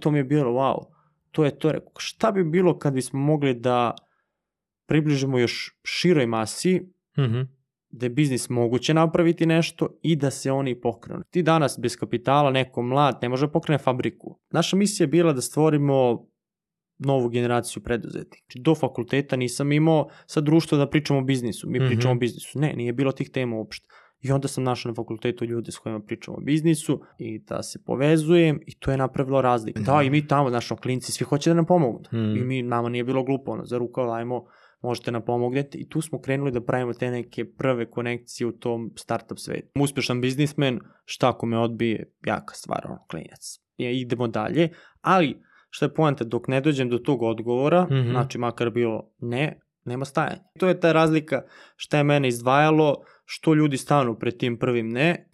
To mi je bilo, wow, to je to. Rekao, šta bi bilo kad bismo mogli da približimo još široj masi, Mhm. da je biznis moguće napraviti nešto i da se oni pokrenu. Ti danas bez kapitala, neko mlad, ne može da pokrene fabriku. Naša misija je bila da stvorimo novu generaciju preduzetnika. Znači, do fakulteta nisam imao sa društvo da pričamo o biznisu. Mi Mhm. pričamo o biznisu. Ne, nije bilo tih tema uopšte. I onda sam našao na fakultetu ljude s kojima pričamo o biznisu i da se povezujem i to je napravilo razliku. Da, i mi tamo, znaš, klinci, svi hoće da nam pomognu. Mhm. I mi, nama nije bilo glupo, ono, za rukav, ajmo, možete nam pomognete i tu smo krenuli da pravimo te neke prve konekcije u tom startup svetu. Uspešan biznismen, šta ako me odbije, jaka stvar, ono, klinac. I idemo dalje, ali šta je poanta, dok ne dođem do tog odgovora, Mhm. znači makar bilo ne, nema stajanja. To je ta razlika šta je mene izdvajalo, što ljudi stanu pred tim prvim ne.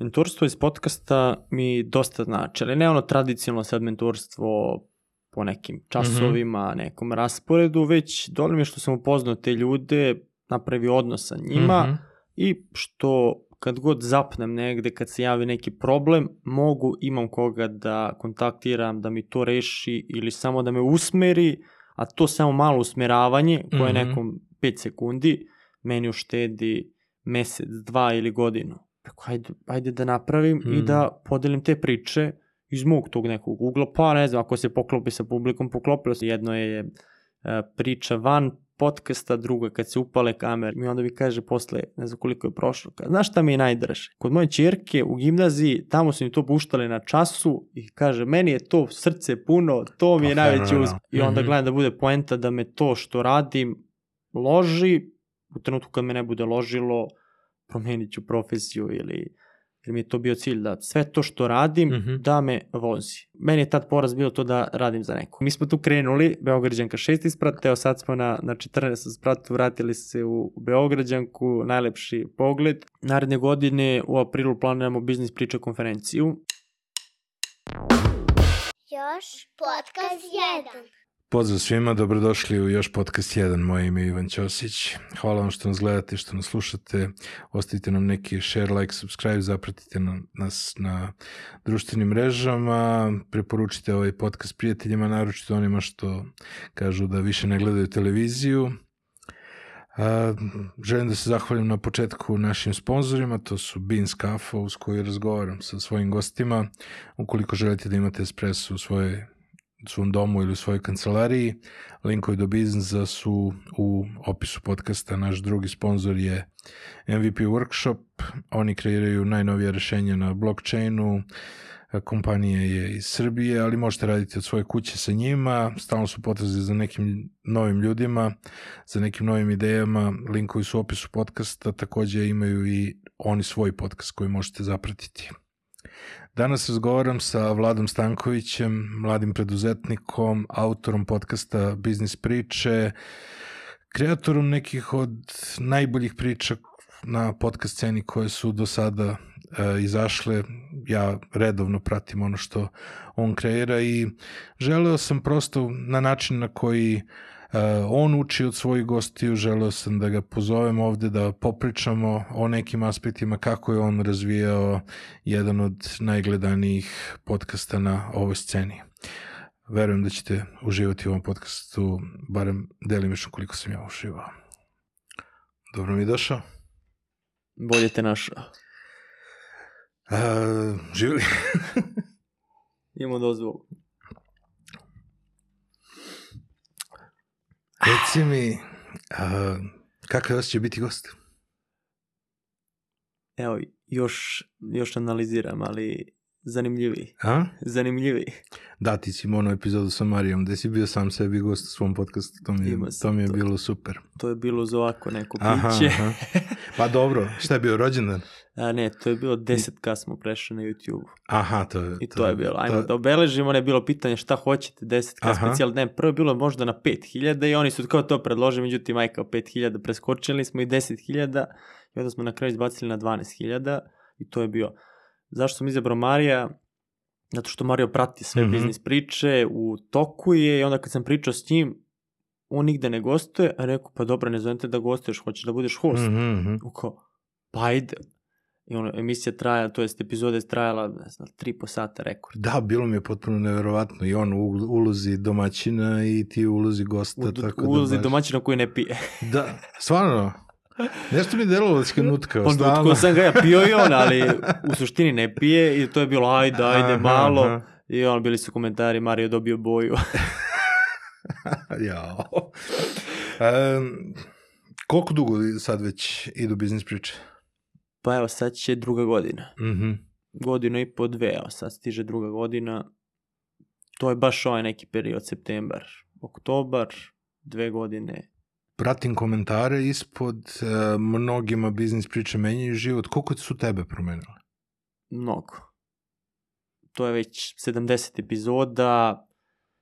Mentorstvo iz podcasta mi dosta znači, ali ne ono tradicionalno sad mentorstvo po nekim časovima, nekom rasporedu, već dovoljno mi je što sam upoznao te ljude, napravio odnos sa njima Mhm. i što kad god zapnem negde, kad se javi neki problem, mogu, imam koga da kontaktiram, da mi to reši ili samo da me usmeri, a to samo malo usmeravanje, koje je Mhm. nekom 5 sekundi, meni uštedi mesec, dva ili godinu. Tako, ajde, ajde da napravim i Mhm. da podelim te priče iz mog tog nekog ugla, pa ne znam, ako se poklopi sa publikom, poklopilo se. Jedno je e, priča van podcasta, druga kad se upale kamere. Mi onda mi kaže posle, ne znam koliko je prošlo, kaže, znaš šta mi je najdraže? Kod moje čerke u gimnaziji, tamo su mi to puštali na času i kaže, meni je to srce puno, to mi je Pa, najveći uspeh. I onda Mhm. gledam da bude poenta da me to što radim loži, u trenutku kad me ne bude ložilo, promenit ću profesiju ili jer mi je to bio cilj da sve to što radim Mhm. da me vozi. Meni je tad poraz bilo to da radim za neko. Mi smo tu krenuli, Beograđanka 6 sprat, evo sad smo na, na 14 spratu, vratili se u Beograđanku, najlepši pogled. Naredne godine u aprilu planiramo biznis priča konferenciju. Još podcast 1. Pozdrav svima, dobrodošli u još podcast 1. Moje ime je Ivan Ćosić. Hvala vam što nas gledate, što nas slušate. Ostavite nam neki share, like, subscribe, zapratite nas na društvenim mrežama, preporučite ovaj podcast prijateljima, naročito onima što kažu da više ne gledaju televiziju. A, želim da se zahvalim na početku našim sponzorima, to su Beans Cafe, uz koju razgovaram sa svojim gostima. Ukoliko želite da imate espresso u svojoj svom domu ili u svojoj kancelariji. Linkovi do biznisa su u opisu podcasta. Naš drugi sponsor je MVP Workshop. Oni kreiraju najnovije rešenja na blockchainu. Kompanija je iz Srbije, ali možete raditi od svoje kuće sa njima. Stalno su potrazi za nekim novim ljudima, za nekim novim idejama. Linkovi su u opisu podcasta. Takođe imaju i oni svoj podcast koji možete zapratiti. Danas razgovaram sa Vladom Stankovićem, mladim preduzetnikom, autorom podcasta Biznis priče, kreatorom nekih od najboljih priča na podcast sceni koje su do sada e, izašle. Ja redovno pratim ono što on kreira i želeo sam prosto na način na koji on uči od svojih gostiju, želeo sam da ga pozovem ovde da popričamo o nekim aspektima kako je on razvijao jedan od najgledanijih podcasta na ovoj sceni. Verujem da ćete uživati u ovom podcastu, barem delimično koliko sam ja uživao. Dobro mi došao. Bolje te našao. Uh, živjeli? Imamo dozvolu. Reci mi, uh, kakav je osjećaj biti gost? Evo, još, još analiziram, ali zanimljiviji. A? Zanimljiviji. Da, ti si imao onu epizodu sa Marijom, gde si bio sam sebi gost u svom podcastu, to mi je, to mi je to. bilo super. To je bilo za ovako neko Aha, piće. aha. Pa dobro, šta je bio rođendan? A ne, to je bilo 10k smo prešli na YouTube. Aha, to je... I to, je bilo. Ajmo to- da obeležimo, ne je bilo pitanje šta hoćete, 10k Aha. specijal. Ne, prvo je bilo možda na 5000 i oni su kao to predložili, međutim aj kao 5000 preskočili smo i 10.000 i onda smo na kraju izbacili na 12.000 i to je bio. Zašto sam izabrao Marija? Zato što Mario prati sve Mhm. biznis priče, u toku je i onda kad sam pričao s njim, on nigde ne gostuje, a rekao, pa dobro, ne zovem te da gostuješ, hoćeš da budeš host. Mhm, mhm. U kao, pa ajde. I ono, emisija traja, to jest epizode je trajala, ne znam, tri po sata rekord. Da, bilo mi je potpuno neverovatno. I on u ulozi domaćina i ti u ulozi gosta. U, tako u ulozi da baš... domaćina koji ne pije. Da, stvarno. Nešto mi je delalo da si ga nutkao. Pa nutkao sam ga, ja pio i on, ali u suštini ne pije i to je bilo ajde, ajde, Aha, malo. aha. I on, bili su komentari, Mario dobio boju. Jao. Um, koliko dugo sad već idu biznis priče? Pa evo, sad će druga godina. Mhm. Godinu i po dve, evo sad stiže druga godina. To je baš ovaj neki period, septembar, oktobar, dve godine. Pratim komentare ispod, uh, mnogima biznis priče menjaju život. Koliko su tebe promenile? Mnogo. To je već 70 epizoda,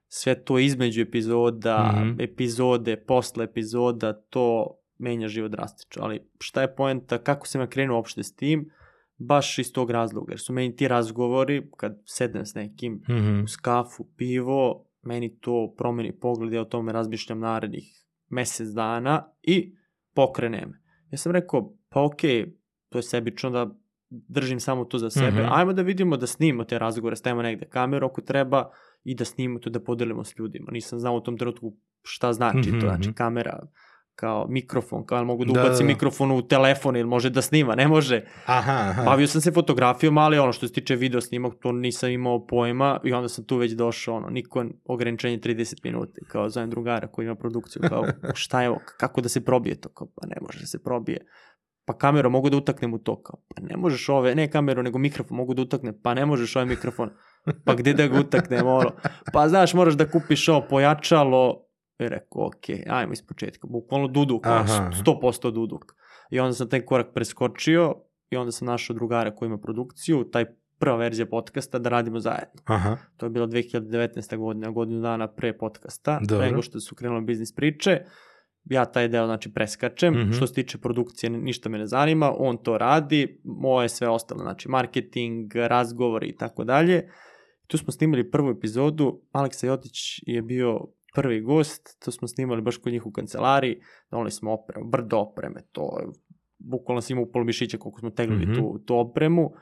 sve to između epizoda, Mhm. epizode, posle epizoda, to menja život drastično. Ali šta je poenta, kako sam ja krenuo uopšte s tim? Baš iz tog razloga, jer su meni ti razgovori, kad sedem s nekim, Mhm. uz kafu, pivo, meni to promeni pogled, ja o tome razmišljam narednih mesec dana i pokrene me. Ja sam rekao, pa okej, to je sebično da držim samo to za sebe. Mhm. Ajmo da vidimo da snimamo te razgovore, stavimo negde kameru ako treba i da snimamo to da podelimo s ljudima. Nisam znao u tom trenutku šta znači Mhm, to, znači mhm. kamera kao mikrofon, kao mogu da Da, ubacim da, da. mikrofon u telefon ili može da snima, ne može. Aha, aha. Bavio sam se fotografijom, ali ono što se tiče video snimak, to nisam imao pojma i onda sam tu već došao, ono, niko ograničenje 30 minuta, kao zovem drugara koji ima produkciju, kao šta je ovo, kako da se probije to, kao pa ne može da se probije. Pa kameru mogu da utaknem u to, kao pa ne možeš ove, ne kameru, nego mikrofon mogu da utaknem, pa ne možeš ovaj mikrofon, pa gde da ga utaknem, ono, pa znaš, moraš da kupiš ovo pojačalo, i rekao, ok, ajmo iz početka, bukvalno duduk, Aha, aha. 100% duduk. I onda sam taj korak preskočio i onda sam našao drugara koji ima produkciju, taj prva verzija podcasta da radimo zajedno. Aha. To je bilo 2019. godina, godinu dana pre podcasta, Dobro. nego što su krenule biznis priče. Ja taj deo znači preskačem, Mhm. što se tiče produkcije ništa me ne zanima, on to radi, moje sve ostalo, znači marketing, razgovori i tako dalje. Tu smo snimali prvu epizodu, Aleksa Jotić je bio prvi gost, to smo snimali baš kod njih u kancelariji, donali smo opremu, brdo opreme, to je, bukvalno sam imao upolo mišića koliko smo teglili Mhm. tu, tu opremu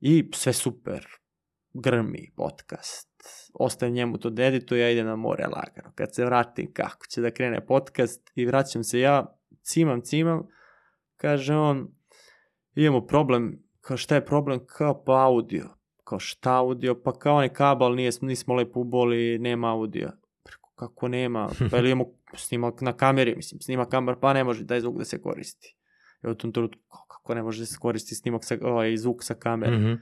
i sve super, grmi podcast, ostajem njemu to da edituje, ja idem na more lagano. Kad se vratim, kako će da krene podcast i vraćam se ja, cimam, cimam, kaže on, imamo problem, kao šta je problem, kao pa audio. Kao šta audio, pa kao onaj kabel, nije, nismo lepo uboli, nema audio. Kako nema, pa ili imamo snimak na kameri, mislim, snima kamer, pa ne može taj zvuk da se koristi. I u tom trenutku, kako ne može da se koristi snimak sa, ovaj, zvuk sa kamere Mhm.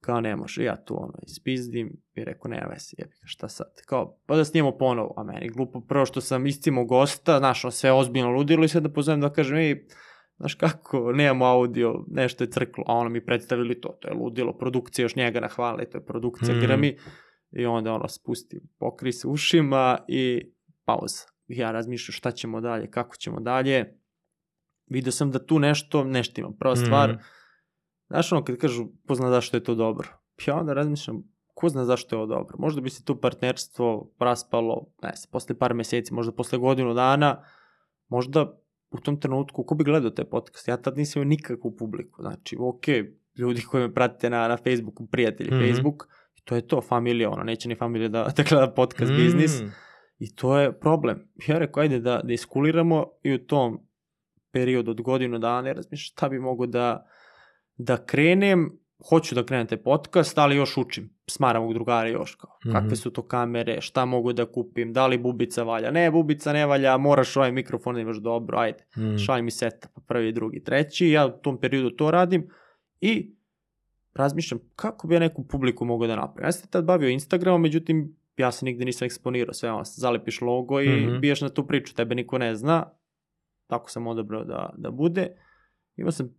kao ne može, ja tu ono ispizdim i rekao nema veze, jebi ga, šta sad, kao pa da snimamo ponovo, a meni glupo prvo što sam istimo gosta, znaš, sve ozbiljno ludilo i sad da pozovem da kažem, ej, znaš kako, nemamo audio, nešto je crklo, a ono mi predstavili to, to je ludilo, produkcija još njega nahvali, to je produkcija mm. grmi i onda ono spusti, pokri se ušima i pauza. Ja razmišljam šta ćemo dalje, kako ćemo dalje, vidio sam da tu nešto, nešto ima. Prva stvar, Mhm. Znaš ono kad kažu ko zna zašto je to dobro. Ja onda razmišljam ko zna zašto je ovo dobro. Možda bi se tu partnerstvo raspalo, ne znam, posle par meseci, možda posle godinu dana, možda u tom trenutku, ko bi gledao taj podcast? Ja tad nisam imao nikakvu publiku. Znači, ok, ljudi koji me pratite na, na Facebooku, prijatelji Mhm. mm -hmm. Facebook, to je to, familija, ono, neće ni familija da, da gleda podcast mm. biznis. Mm. I to je problem. Ja rekao, ajde da, da iskuliramo i u tom periodu od godinu dana ja razmišljam šta bi mogo da, da krenem, hoću da krenem taj podcast, ali još učim, smaram ovog drugara još kao, Mhm. kakve su to kamere, šta mogu da kupim, da li bubica valja, ne, bubica ne valja, moraš ovaj mikrofon da imaš dobro, ajde, Mm. šalj mi setup, prvi, drugi, treći, ja u tom periodu to radim i razmišljam kako bi ja neku publiku mogao da napravim. Ja sam se tad bavio Instagramom, međutim, ja se nigde nisam eksponirao, sve ono, zalepiš logo i mm. -hmm. biješ na tu priču, tebe niko ne zna, tako sam odabrao da, da bude. Imao sam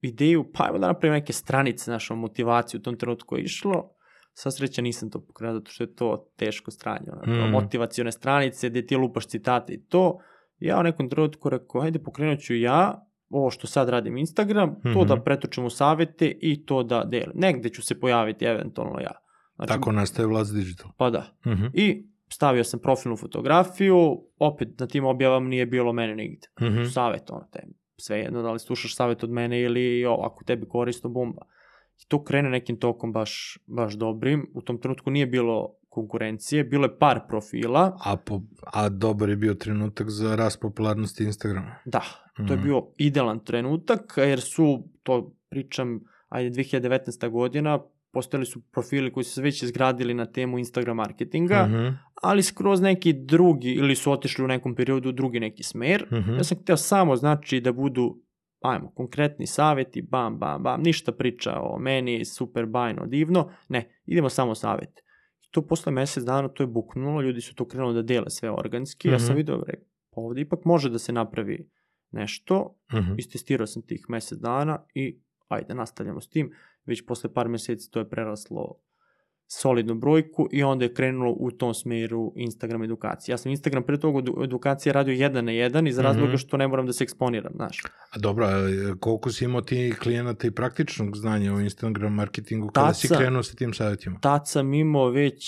ideju, pa evo da napravim neke stranice, našo motivaciju u tom trenutku je išlo, sa sreća nisam to pokrenuo, zato što je to teško stranje, ono, Mm. motivacione stranice gde ti lupaš citate i to. Ja u nekom trenutku rekao, ajde pokrenut ću ja ovo što sad radim Instagram, to Mhm. da pretočim u savete i to da delim. Negde ću se pojaviti eventualno ja. Znači, Tako nastaje Vlad Digital. Pa da. Mhm. I stavio sam profilnu fotografiju, opet na tim objavama nije bilo mene nigde. Mhm. Savet, ono, te sve jedno da li slušaš savjet od mene ili ovo, ako tebi korisno bomba. I to krene nekim tokom baš, baš dobrim. U tom trenutku nije bilo konkurencije, bilo je par profila. A, po, a dobar je bio trenutak za rast popularnosti Instagrama. Da, to je Mhm. bio idealan trenutak, jer su, to pričam, ajde 2019. godina, postojali su profili koji su se već izgradili na temu Instagram marketinga, Mhm, ali skroz neki drugi, ili su otišli u nekom periodu u drugi neki smer. mhm. Ja sam hteo samo, znači, da budu, ajmo, konkretni saveti, bam, bam, bam, ništa priča o meni, super, bajno, divno, ne, idemo samo savete. To posle mesec dana to je buknulo, ljudi su to krenuli da dele sve organski, ja sam Mhm. vidio, re, pa ovde ipak može da se napravi nešto, Mhm. istestirao sam tih mesec dana i ajde, nastavljamo s tim. Već posle par meseci to je preraslo solidnu brojku i onda je krenulo u tom smeru Instagram edukacije. Ja sam Instagram pre toga edu- edukacije radio jedan na jedan iz razloga Mhm. što ne moram da se eksponiram, znaš. A dobro, koliko si imao ti klijenata i praktičnog znanja o Instagram marketingu kada si Taca. krenuo sa tim savjetima? Tad sam imao već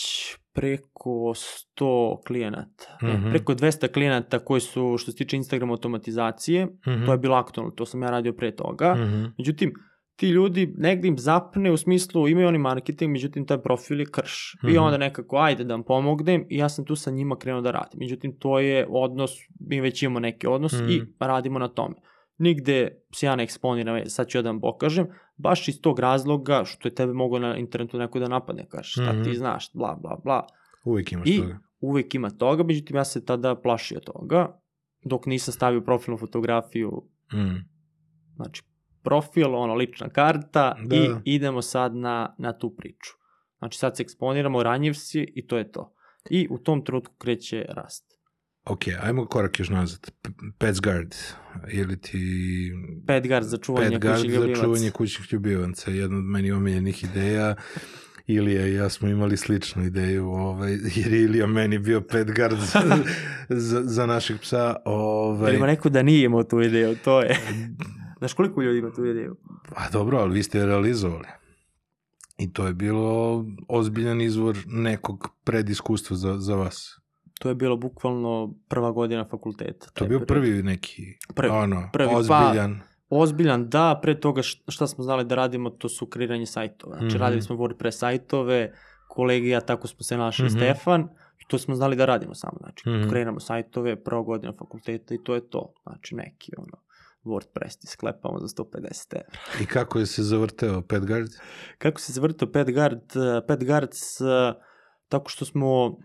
preko 100 klijenata, Mhm. ne, preko 200 klijenata koji su, što se tiče Instagram automatizacije, Mhm. to je bilo aktualno, to sam ja radio pre toga. Mhm. Međutim, ti ljudi negdje im zapne u smislu imaju oni marketing, međutim taj profil je krš. I Mhm. onda nekako ajde da vam pomognem i ja sam tu sa njima krenuo da radim. Međutim, to je odnos, mi već imamo neki odnos Mhm. i radimo na tome. Nigde se ja ne eksponiram, e, sad ću ja da vam pokažem, baš iz tog razloga što je tebe mogo na internetu neko da napadne, kaže šta Mhm. ti znaš, bla bla bla. Uvijek imaš I toga. uvek ima toga, međutim ja se tada plašio toga, dok nisam stavio profilnu fotografiju Mm. znači profil, ono, lična karta Da. i idemo sad na, na tu priču. Znači sad se eksponiramo, ranjiv si i to je to. I u tom trenutku kreće rast. Ok, ajmo korak još nazad. Pets Guard, ili ti... Pedgard za čuvanje Pet Guard kućnih za čuvanje kućnih ljubivaca, jedna od meni omiljenih ideja. Ilija i ja smo imali sličnu ideju, ovaj, jer je Ilija meni bio pet guard za, za, za našeg psa. Ovaj, ima neko da nije imao tu ideju, to je. Znaš koliko ljudi ima tu ideju? A dobro, ali vi ste je realizovali. I to je bilo ozbiljan izvor nekog prediskustva za, za vas. To je bilo bukvalno prva godina fakulteta. To je bio period. prvi neki, Prvi, ono, prvi, pa- ozbiljan. Ozbiljan, da, pre toga šta smo znali da radimo, to su kreiranje sajtova. Znači, Mhm. radili smo WordPress sajtove, kolegi i ja tako smo se našli, Mhm. Stefan, i to smo znali da radimo samo. Znači, Mhm. kreiramo sajtove, prva godina fakulteta i to je to. Znači, neki, ono, WordPress ti sklepamo za 150 evra. I kako je se zavrteo Pet Guard? Kako se zavrtao PetGuard? PetGuards, uh, tako što smo,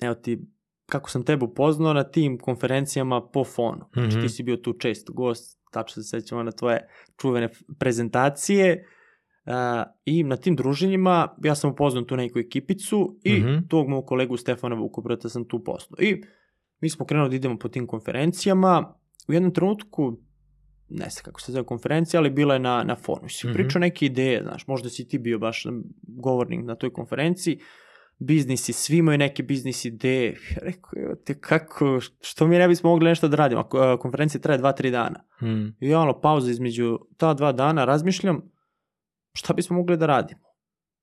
evo ti, kako sam tebe upoznao na tim konferencijama po fonu. Znači, Mhm. ti si bio tu čest gost, tačno se sećamo na tvoje čuvene prezentacije. Uh, I na tim druženjima ja sam upoznao tu neku ekipicu i Mhm. tog mog kolegu Stefana Vukobrata sam tu upoznao. I mi smo krenuli da idemo po tim konferencijama. U jednom trenutku, ne znam kako se zove konferencija, ali bila je na, na forumu. Si Mhm. pričao neke ideje, znaš, možda si ti bio baš govornik na toj konferenciji, biznisi, svi imaju neke biznis ideje. Ja rekao, evo te kako, što mi ne bismo mogli nešto da radimo? Konferencija traje dva, tri dana. Mm. I ja ono, pauza između ta dva dana, razmišljam šta bismo mogli da radimo.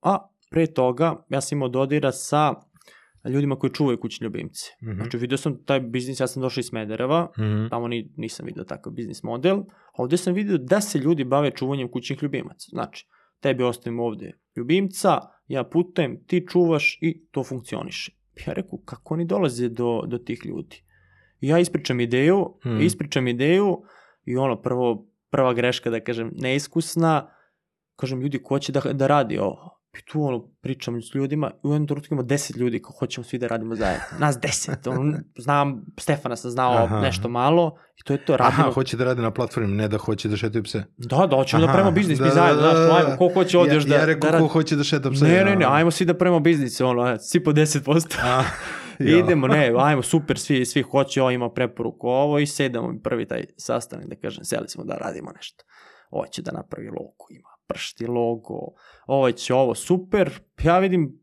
A pre toga, ja sam imao dodira sa ljudima koji čuvaju kućne ljubimce. Mhm. Znači, vidio sam taj biznis, ja sam došao iz Smedereva, Mhm. tamo ni, nisam vidio takav biznis model, a ovde sam vidio da se ljudi bave čuvanjem kućnih ljubimaca. Znači, tebi ostavim ovde ljubimca, ja putujem, ti čuvaš i to funkcioniše. Ja rekao, kako oni dolaze do, do tih ljudi? I ja ispričam ideju, Hmm. ispričam ideju i ono, prvo, prva greška, da kažem, neiskusna, kažem, ljudi, ko će da, da radi ovo? I tu ono, pričam s ljudima, i u jednom trenutku ima deset ljudi kao hoćemo svi da radimo zajedno. Nas deset. Ono, znam, Stefana sam znao Aha. nešto malo i to je to, radimo. Aha, hoće da radi na platformi, ne da hoće da šetaju pse. Da, da, hoćemo da Aha, pravimo biznis, da, mi da, zajedno, da, znaš, da. ajmo, ko hoće ovdje ja, još da, ja rekao da ko hoće da šeta pse. Ne, ne, ne, ajmo svi da pravimo biznis, ono, a, svi po 10%. A, ja. Idemo, ne, ajmo, super, svi, svi hoće, ovo ima preporuku ovo i sedamo prvi taj sastanak, da kažem, seli smo da radimo nešto. Ovo će da napravi logo, ima pršti logo, ovo će ovo, super, ja vidim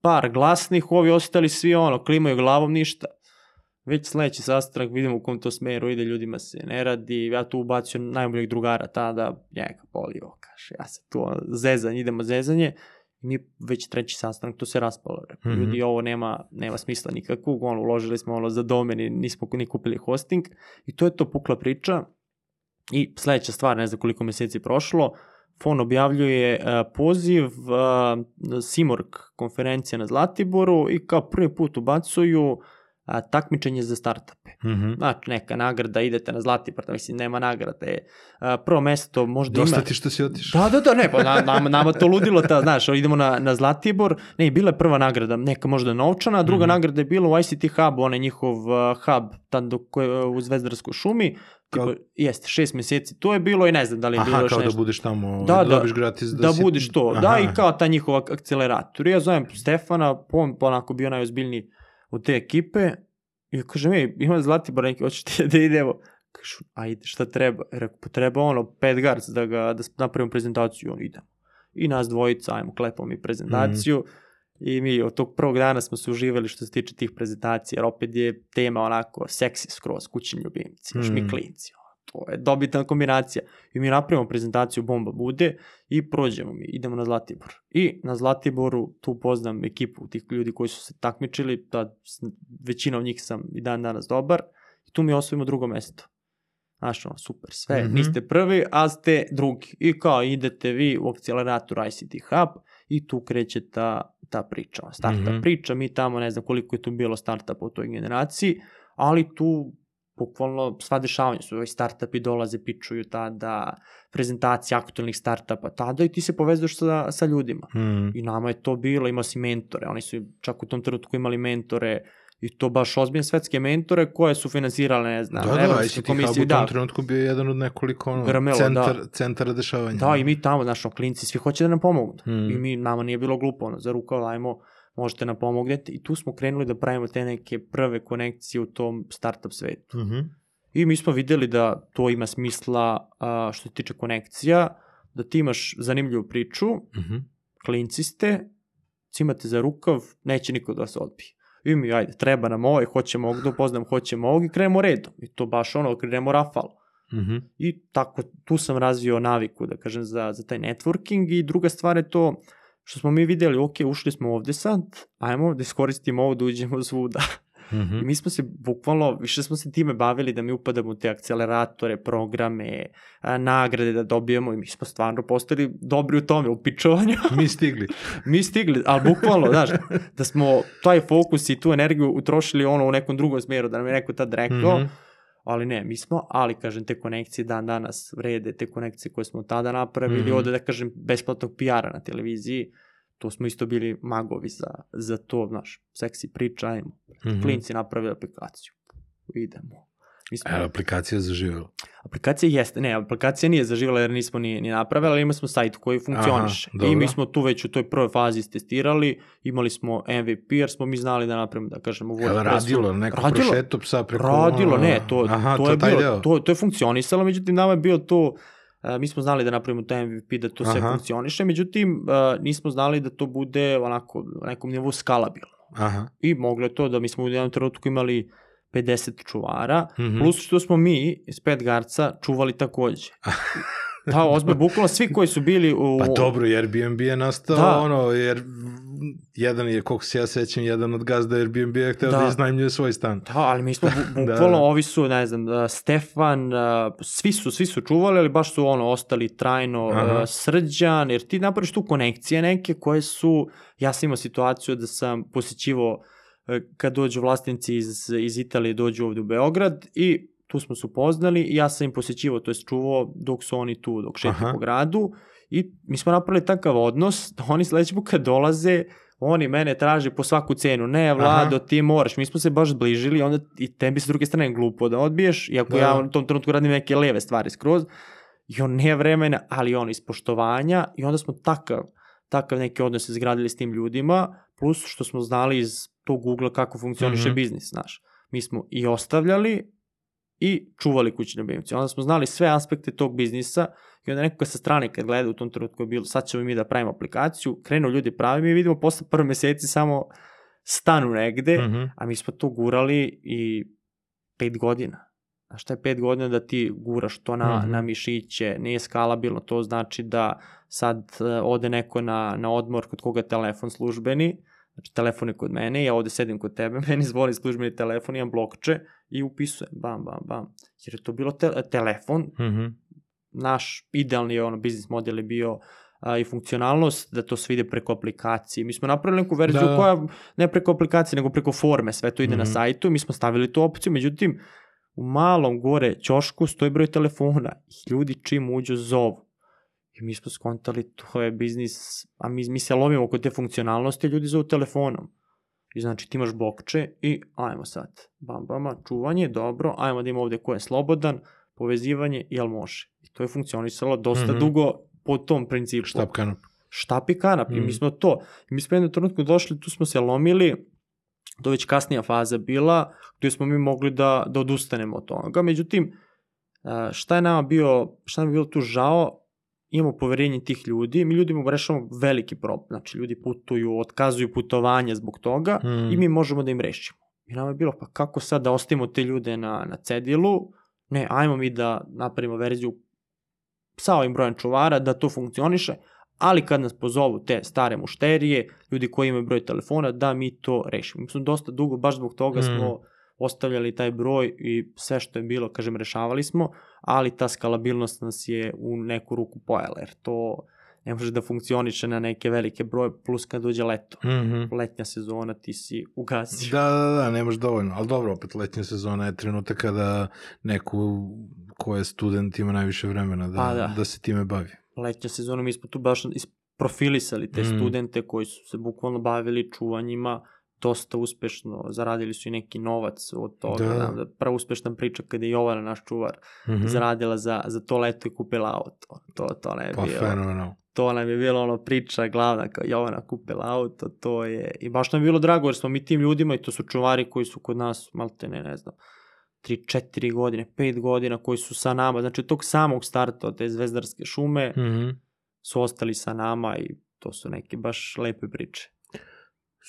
par glasnih, ovi ostali svi ono, klimaju glavom, ništa. Već sledeći sastanak vidimo u kom to smeru ide, ljudima se ne radi, ja tu ubacio najboljeg drugara tada, njega bolio, kaže, ja se tu ono, zezanje, idemo zezanje, i mi već treći sastanak, to se raspalo. Rekao, Mhm. Ljudi, ovo nema, nema smisla nikakvog, ono, uložili smo ono za domen i nismo ni kupili hosting i to je to pukla priča. I sledeća stvar, ne znam koliko meseci prošlo, FON objavljuje uh, poziv, uh, Simorg konferencija na Zlatiboru i kao prvi put ubacuju a, takmičenje za startupe. Mm -hmm. Znači, neka nagrada, idete na Zlatibor, mislim, nema nagrade. Prvo mesto možda Dosta ima... ti što si otišao. Da, da, da, ne, pa na, nama, nama to ludilo, ta, znaš, idemo na, na Zlatibor, ne, bila je prva nagrada, neka možda novčana, druga mm. -hmm. nagrada je bila u ICT Hubu, onaj njihov uh, hub, tamo koje, u Zvezdarskoj šumi, Kao- jeste, šest meseci to je bilo i ne znam da li je bilo Aha, još kao nešto. da budeš tamo, Da, da, da, dobiš gratis. Da, Da, si... budeš to, Aha. da i kao ta njihova akcelerator. I ja zovem Stefana, on onako bio najozbiljniji od te ekipe i kažem, ej, ima Zlatibor neki, hoćeš ti da idemo? Kažu, ajde, šta treba? I rekao, pa treba ono, pet garc da, ga, da napravimo prezentaciju, on idemo. I nas dvojica, ajmo, klepamo mi prezentaciju. Mhm. I mi od tog prvog dana smo se uživali što se tiče tih prezentacija, jer opet je tema onako seksi skroz, kućni ljubimci, mm. Mi klinci, ono, to je dobitna kombinacija. I mi napravimo prezentaciju Bomba bude i prođemo mi, idemo na Zlatibor. I na Zlatiboru tu poznam ekipu tih ljudi koji su se takmičili, da većina od njih sam i dan danas dobar, i tu mi osvojimo drugo mesto. Znaš, ono, super, sve, mm. -hmm. niste prvi, a ste drugi. I kao idete vi u akcelerator ICT Hub i tu kreće ta, ta priča, startup mm. -hmm. priča, mi tamo ne znam koliko je tu bilo startupa u toj generaciji, ali tu bukvalno sva dešavanja su, ovi startupi dolaze, pičuju tada, prezentacije aktualnih startupa tada i ti se povezuješ sa, sa ljudima. Mm. I nama je to bilo, imao si mentore, oni su čak u tom trenutku imali mentore i to baš ozbiljne svetske mentore koje su finansirale, ne znam, Da, da, Evropske ICT Hub komisije, u tom da, trenutku bio jedan od nekoliko ono, Grmelo, centar, da. centara dešavanja. Da, i mi tamo, znaš, ono, klinci, svi hoće da nam pomognu. Mm. I mi, nama nije bilo glupo, ono, za rukav, ajmo, možete nam pomognete. I tu smo krenuli da pravimo te neke prve konekcije u tom startup svetu. Mhm. I mi smo videli da to ima smisla a, što se tiče konekcija, da ti imaš zanimljivu priču, Mhm. klinci ste, cimate za rukav, neće niko da vas odbije. I mi, ajde, treba nam ovaj, hoćemo ovog upoznam, hoćemo ovog i krenemo redom. I to baš ono, krenemo rafal. Mhm. I tako, tu sam razvio naviku, da kažem, za, za taj networking i druga stvar je to što smo mi videli, ok, ušli smo ovde sad, ajmo da iskoristimo ovo da uđemo svuda. Mhm. I mi smo se bukvalno, više smo se time bavili da mi upadamo u te akceleratore, programe, a, nagrade da dobijemo i mi smo stvarno postali dobri u tome, u pičovanju. Mi stigli. mi stigli, ali bukvalno, znaš, da smo taj fokus i tu energiju utrošili ono u nekom drugom smjeru, da nam je neko tad rekao, Mhm. ali ne, mi smo, ali kažem, te konekcije dan danas vrede, te konekcije koje smo tada napravili, mm -hmm. ovde da kažem, besplatnog PR-a na televiziji, to smo isto bili magovi za, za to, znaš, seksi priča, ajmo, Mhm. klinci napravili aplikaciju, idemo. Mi smo, E, aplikacija zaživjela. aplikacija jeste, ne, aplikacija nije zaživjela jer nismo ni, ni napravili, ali imali smo sajt koji funkcioniše. Aha, I mi smo tu već u toj prvoj fazi testirali, imali smo MVP jer smo mi znali da napravimo, da kažemo, Jel WordPressu. radilo? Neko Radilo. prošeto psa preko... Radilo, ne, to, Aha, to, je taj bilo, deo. to, to je funkcionisalo, međutim nama je bio to, mi smo znali da napravimo taj MVP, da to sve Aha. funkcioniše, međutim nismo znali da to bude onako na nekom nivou skalabilno. Aha. I moglo je to da mi smo u jednom trenutku imali 50 čuvara, Mhm. plus što smo mi iz pet garca čuvali takođe. Da, ozbiljno, bukvalno svi koji su bili u... Pa dobro, Airbnb je nastao, Da. ono, jer jedan je, koliko se ja sećam, jedan od gazda Airbnb je hteo da, Da. iznajmljuje svoj stan. Da, ali mi smo bu- Da, bukvalno, da. ovi su, ne znam, uh, Stefan, uh, svi su, svi su čuvali, ali baš su ono, ostali trajno uh, Aha. srđan, jer ti napraviš tu konekcije neke koje su, ja sam imao situaciju da sam posjećivo kad dođu vlasnici iz, iz Italije, dođu ovde u Beograd i tu smo se upoznali i ja sam im posjećivo, to je čuvao dok su oni tu, dok šetaju Aha. po gradu i mi smo napravili takav odnos da oni sledeći put kad dolaze, oni mene traže po svaku cenu, ne Vlado, ti moraš, mi smo se baš zbližili, onda i tebi s druge strane glupo da odbiješ, iako Da. ja u tom trenutku radim neke leve stvari skroz, i on nije vremena, ali on iz poštovanja i onda smo takav, takav neki odnos izgradili s tim ljudima, plus što smo znali iz tog ugla kako funkcioniše Mhm. biznis, znaš. Mi smo i ostavljali i čuvali kućni ljubimci. Onda smo znali sve aspekte tog biznisa i onda neko sa strane kad gleda u tom trenutku je bilo, sad ćemo mi da pravimo aplikaciju, krenu ljudi pravi, mi vidimo posle prve meseci samo stanu negde, Mhm. a mi smo to gurali i pet godina. A šta je pet godina da ti guraš to na, Mhm. na mišiće, nije skalabilno, to znači da sad uh, ode neko na, na odmor kod koga je telefon službeni, Znači, telefon je kod mene, ja ovde sedim kod tebe, meni zvoni službeni telefon, imam blokče i upisujem, bam, bam, bam. Jer je to bilo te telefon, Mhm. naš idealni ono, biznis model je bio a, i funkcionalnost, da to sve ide preko aplikacije. Mi smo napravili neku verziju Da, koja ne preko aplikacije, nego preko forme, sve to ide mm -hmm. na Mhm. sajtu, mi smo stavili tu opciju, međutim, u malom gore ćošku stoji broj telefona i ljudi čim uđu zovu. I mi smo skontali, to je biznis, a mi, mi se lomimo kod te funkcionalnosti, ljudi zovu telefonom. I znači ti imaš blokče i ajmo sad, bam, bama, čuvanje, dobro, ajmo da ima ovde ko je slobodan, povezivanje, jel može? I to je funkcionisalo dosta mm Mhm. -hmm. dugo po tom principu. Štap kanap. Štap i kanap. Mm. I Mhm. mi smo to. I mi smo jednom trenutku došli, tu smo se lomili, to već kasnija faza bila, gde smo mi mogli da, da odustanemo od toga. Međutim, a, šta je nama bio, šta nam je bilo tu žao, imamo poverenje tih ljudi, mi ljudima rešavamo veliki problem. Znači, ljudi putuju, otkazuju putovanja zbog toga Mm. i mi možemo da im rešimo. I nama je bilo, pa kako sad da ostavimo te ljude na, na cedilu? Ne, ajmo mi da napravimo verziju sa ovim brojem čuvara, da to funkcioniše, ali kad nas pozovu te stare mušterije, ljudi koji imaju broj telefona, da mi to rešimo. Mi smo dosta dugo, baš zbog toga Mm. smo ostavljali taj broj i sve što je bilo, kažem, rešavali smo, ali ta skalabilnost nas je u neku ruku pojela, jer to ne može da funkcioniše na neke velike broje, plus kad dođe leto. Mhm. Letnja sezona, ti si ugasio. Da, da, da, nemaš dovoljno. Ali dobro, opet letnja sezona je trenutak kada neko ko je student ima najviše vremena da, Pa da. da. se time bavi. letnja sezona, mi smo tu baš isprofilisali te Mm. mm. studente koji su se bukvalno bavili čuvanjima dosta uspešno, zaradili su i neki novac od toga. Da. Da. Da, prva uspešna priča kada je Jovana, naš čuvar, mm. zaradila za, za to leto i kupila auto. To, to ne je Pa bio, fenomenal. to nam je bilo ono priča glavna kao Jovana kupila auto, to je, i baš nam je bilo drago jer smo mi tim ljudima i to su čuvari koji su kod nas, malte ne, ne znam, 3-4 godine, 5 godina koji su sa nama, znači tog samog starta od te zvezdarske šume, Mhm. su ostali sa nama i to su neke baš lepe priče.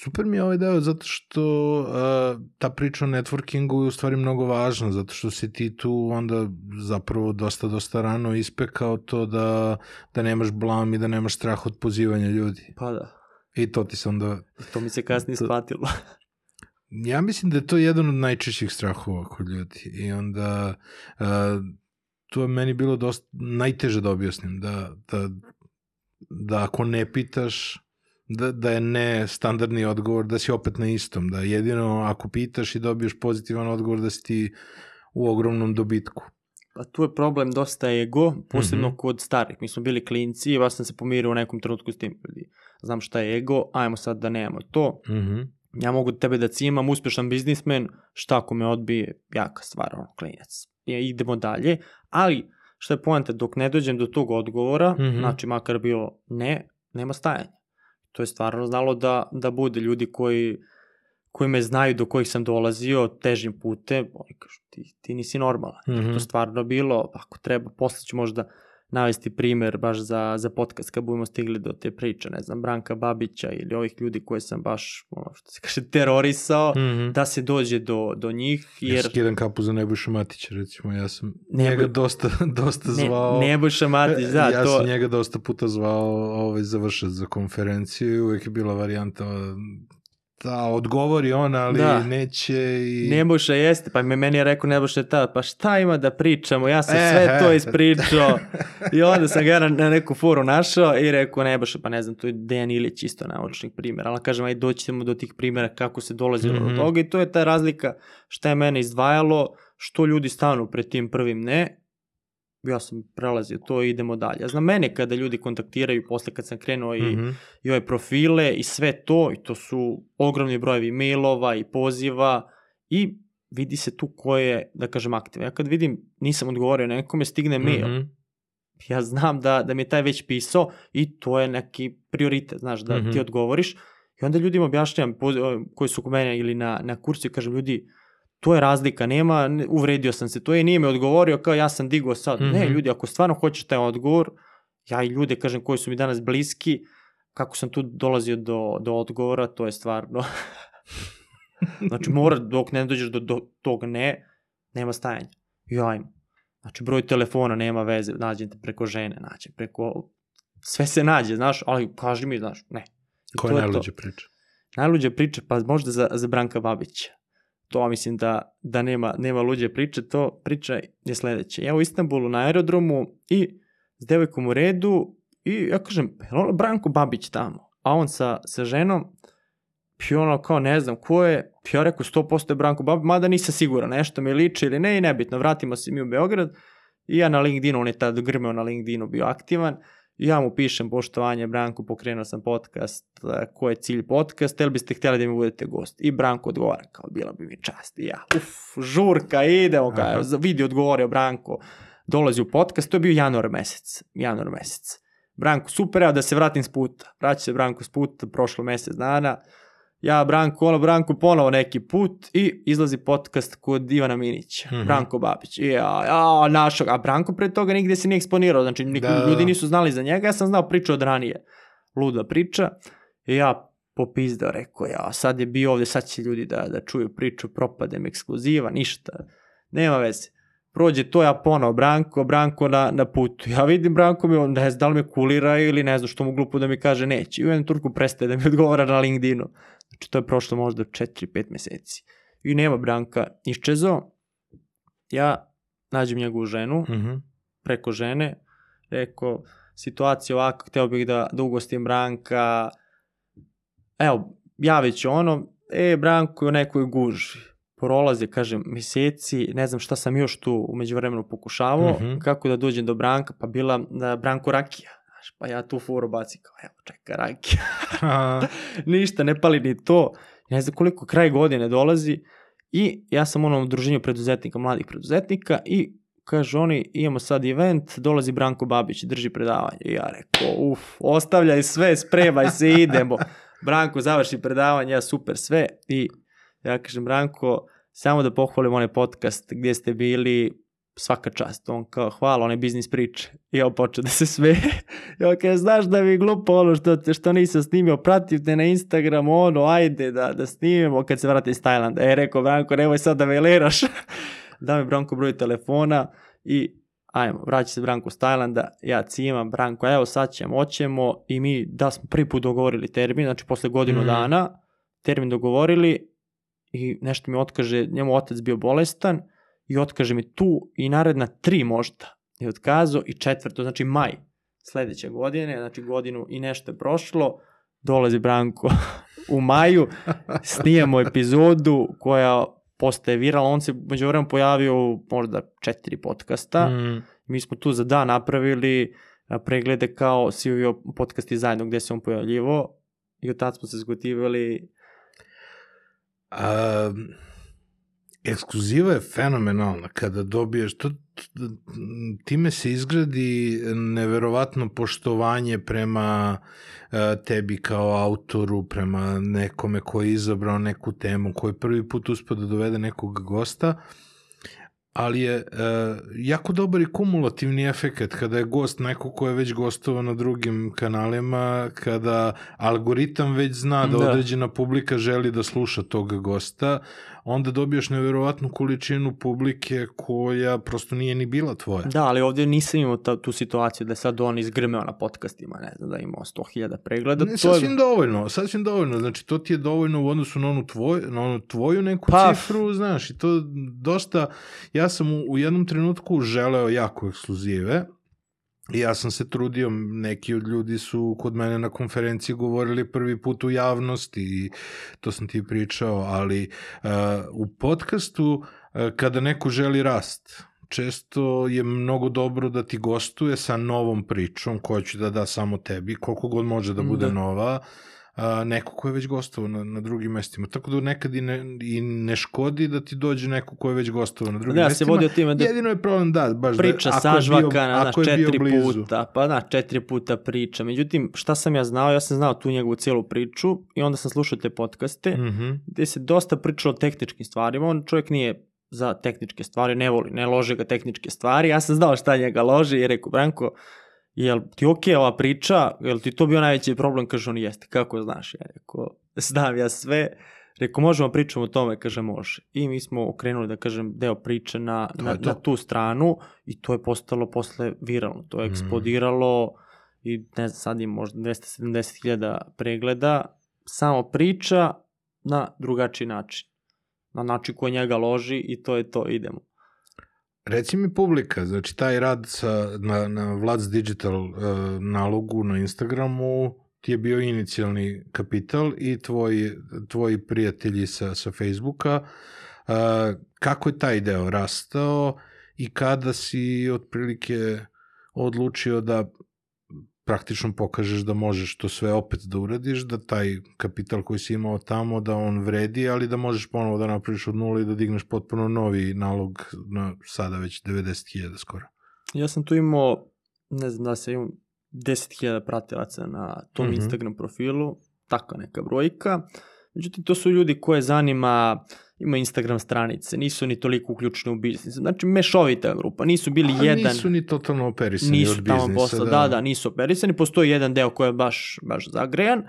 Super mi je ovaj deo zato što uh, ta priča o networkingu je u stvari mnogo važna, zato što si ti tu onda zapravo dosta, dosta rano ispekao to da, da nemaš blam i da nemaš strah od pozivanja ljudi. Pa da, I to ti se onda... to mi se kasnije To- shvatilo. Ja mislim da je to jedan od najčešćih strahova kod ljudi i onda uh, to je meni bilo dosta najteže da objasnim, da, da, da ako ne pitaš, da, da je ne standardni odgovor, da si opet na istom, da jedino ako pitaš i dobiješ pozitivan odgovor da si ti u ogromnom dobitku. Pa tu je problem dosta ego, posebno mm. -hmm. kod starih. Mi smo bili klinci i vas sam se pomirio u nekom trenutku s tim. Znam šta je ego, ajmo sad da nemamo to. Mhm. Ja mogu tebe da cimam, uspešan biznismen, šta ako me odbije, jaka stvar, ono, klinac. I idemo dalje, ali šta je poenta, dok ne dođem do tog odgovora, mm. -hmm. znači makar bio ne, nema stajanja. To je stvarno znalo da, da bude ljudi koji, koji me znaju do kojih sam dolazio težim putem, oni kažu ti, ti nisi normalan. Mm. -hmm. To stvarno bilo, ako treba, posle ću možda navesti primer baš za, za podcast kad budemo stigli do te priče, ne znam, Branka Babića ili ovih ljudi koje sam baš, ono što se kaže, terorisao, Mhm. da se dođe do, do njih, Ja jer skidam kapu za Nebojša Matića, recimo, ja sam Neboj- njega dosta, dosta zvao... ne, Nebojša Matić, da, ja to, sam njega dosta puta zvao ovaj, završat za konferenciju i uvek je bila varijanta da odgovori on, ali Da. neće i... Nebojša jeste, pa me meni je rekao Nebojša ta, pa šta ima da pričamo, ja sam E, sve to e. ispričao i onda sam ga na, neku foru našao i rekao Nebojša, pa ne znam, to je Dejan Ilić isto naučnik primjera, ali kažem, aj doći ćemo do tih primjera kako se dolazilo mm Mhm. -hmm. do toga i to je ta razlika šta je mene izdvajalo, što ljudi stanu pred tim prvim ne, ja sam prelazio to i idemo dalje. Ja znam mene kada ljudi kontaktiraju posle kad sam krenuo i Mhm. i ove profile i sve to i to su ogromni brojevi mailova i poziva i vidi se tu ko je, da kažem, aktivan. Ja kad vidim, nisam odgovorio nekome, stigne mail. Mhm. Ja znam da, da mi je taj već pisao i to je neki prioritet, znaš, da Mhm. ti odgovoriš. I onda ljudima objašnjam koji su kod mene ili na, na kursu i kažem, ljudi, to je razlika, nema, ne- uvredio sam se, to je, nije me odgovorio kao ja sam digao sad. Mhm. Ne, ljudi, ako stvarno hoćeš taj odgovor, ja i ljude, kažem, koji su mi danas bliski, kako sam tu dolazio do, do odgovora, to je stvarno... znači, mora, dok ne dođeš do, do tog ne, nema stajanja. I ajmo. Znači, broj telefona nema veze, nađem te preko žene, nađem preko... Sve se nađe, znaš, ali kaži mi, znaš, ne. I Koja je najluđa priča? najluđe priče, pa možda za, za Branka Babića. To mislim da, da nema, nema luđe priče, to priča je sledeće. Ja u Istanbulu na aerodromu i s devojkom u redu i ja kažem, li ono Branko Babić tamo? A on sa, sa ženom, i ono kao ne znam ko je, ja rekao 100% je Branko Babić, mada nisam siguran, nešto mi liči ili ne i nebitno, vratimo se mi u Beograd i ja na LinkedInu, on je tad grmeo na LinkedInu bio aktivan, ja mu pišem poštovanje Branko, pokrenuo sam podcast, e, ko je cilj podcast, ili biste htjeli da mi budete gost? I Branko odgovara, kao bila bi mi čast. I ja, uf, žurka, idemo, kao, vidi odgovorio Branko, dolazi u podcast, to je bio januar mesec, januar mesec. Branko, super, evo da se vratim s puta. Vraća se Branko s puta, prošlo mesec dana, ja Branko, ono Branko ponovo neki put i izlazi podcast kod Ivana Minića, mm -hmm. Branko Babić. I ja, ja, našog, a Branko pre toga nigde se nije eksponirao, znači nik, da, ljudi nisu znali za njega, ja sam znao priču od ranije. Luda priča. I ja popizdao, rekao ja, sad je bio ovde, sad će ljudi da, da čuju priču, propadem ekskluziva, ništa, nema veze. Prođe to, ja ponovo, Branko, Branko na, na putu. Ja vidim Branko mi, on ne zna da li me kulira ili ne znam što mu glupo da mi kaže neće. I u jednom turku prestaje da mi odgovara na LinkedInu. Znači to je prošlo možda 4-5 meseci. I nema Branka iščezo. Ja nađem njegovu ženu, mm -hmm. preko žene, rekao, situacija ovako, hteo bih da, da ugostim Branka, evo, javit ću ono, e, Branko je u nekoj guži, prolaze, kažem, meseci, ne znam šta sam još tu umeđu vremenu pokušavao, mm -hmm. kako da dođem do Branka, pa bila da Branko Rakija, znaš, pa ja tu furu baci kao, evo, čeka Rakija. Ništa, ne pali ni to. Ne znam koliko kraj godine dolazi i ja sam u onom udruženju preduzetnika, mladih preduzetnika i kaže oni, imamo sad event, dolazi Branko Babić, drži predavanje. I ja rekao, uf, ostavljaj sve, spremaj se, idemo. Branko završi predavanje, ja super sve i ja kažem, Branko, samo da pohvalim onaj podcast gdje ste bili, svaka čast. On kao, hvala, one biznis priče. I on počeo da se sve. I on kao, znaš da mi je glupo ono što, te, što nisam snimio, pratim na Instagramu, ono, ajde da, da snimimo kad se vrati iz Tajlanda. E, rekao, Branko, nemoj sad da veleraš. da mi Branko broj telefona i ajmo, vraća se Branko iz Tajlanda, ja cimam, Branko, evo sad ćemo, oćemo i mi da smo prvi put dogovorili termin, znači posle godinu mm. dana, termin dogovorili i nešto mi otkaže, njemu otac bio bolestan, i otkaže mi tu i naredna tri možda. Je otkazao i četvrto, znači maj sledeće godine, znači godinu i nešto je prošlo, dolazi Branko u maju, snijemo epizodu koja postaje viralna, on se među vremena pojavio u možda četiri podcasta, mm. mi smo tu za dan napravili preglede kao svi ovi podcasti zajedno gde se on pojavljivo i od tada smo se zgotivali um ekskluziva je fenomenalna. Kada dobiješ to time se izgradi neverovatno poštovanje prema uh, tebi kao autoru, prema nekome koji je izabrao neku temu, koji prvi put uspio da dovede nekog gosta ali je uh, jako dobar i kumulativni efekt kada je gost neko ko je već gostovao na drugim kanalima, kada algoritam već zna da, da. određena publika želi da sluša tog gosta, onda dobijaš neverovatnu količinu publike koja prosto nije ni bila tvoja. Da, ali ovdje nisam imao ta, tu situaciju da je sad on izgrmeo na podcastima, ne znam, da je imao 100.000 pregleda. Ne, to sasvim je... dovoljno, sasvim dovoljno, znači to ti je dovoljno u odnosu na onu, tvoj, na onu tvoju neku pa, cifru, znaš, i to dosta, ja sam u, u jednom trenutku želeo jako ekskluzive, I ja sam se trudio, neki od ljudi su kod mene na konferenciji govorili prvi put u javnosti i to sam ti pričao, ali uh, u podcastu uh, kada neko želi rast, često je mnogo dobro da ti gostuje sa novom pričom koja će da da samo tebi, koliko god može da bude da. nova, a, neko ko je već gostovao na, na drugim mestima. Tako da nekad i ne, i ne škodi da ti dođe neko ko je već gostovao na drugim da, mestima. Da, se vodio time da Jedino je problem, da, baš priča da, sažvaka na, naš, četiri puta, pa na, četiri puta priča. Međutim, šta sam ja znao? Ja sam znao tu njegovu cijelu priču i onda sam slušao te podcaste, mm -hmm. gde se dosta pričalo o tehničkim stvarima. On čovjek nije za tehničke stvari, ne voli, ne lože ga tehničke stvari. Ja sam znao šta njega loži i rekao, Branko, jel ti okay ova priča, jel ti to bio najveći problem, kaže on jeste, kako znaš, ja rekao, znam ja sve, rekao možemo pričamo o tome, kaže može. I mi smo okrenuli, da kažem, deo priče na, na, na tu stranu i to je postalo posle viralno, to je mm. eksplodiralo i ne znam, sad je možda 270.000 pregleda, samo priča na drugačiji način. Na način koji njega loži i to je to, idemo. Reci mi publika, znači taj rad sa, na, na Vlad's Digital uh, nalogu na Instagramu ti je bio inicijalni kapital i tvoji, tvoji prijatelji sa, sa Facebooka. Uh, kako je taj deo rastao i kada si otprilike odlučio da praktično pokažeš da možeš to sve opet da uradiš, da taj kapital koji si imao tamo, da on vredi, ali da možeš ponovo da napraviš od nula i da digneš potpuno novi nalog na sada već 90.000 skoro. Ja sam tu imao, ne znam da se imam 10.000 pratilaca na tom mm. -hmm. Instagram profilu, taka neka brojka. Međutim, to su ljudi koje zanima, ima Instagram stranice, nisu ni toliko uključeni u biznis. Znači, mešovita grupa, nisu bili A jedan... nisu ni totalno operisani nisu od biznisa. tamo posla, da. da, nisu operisani, postoji jedan deo koji je baš, baš zagrejan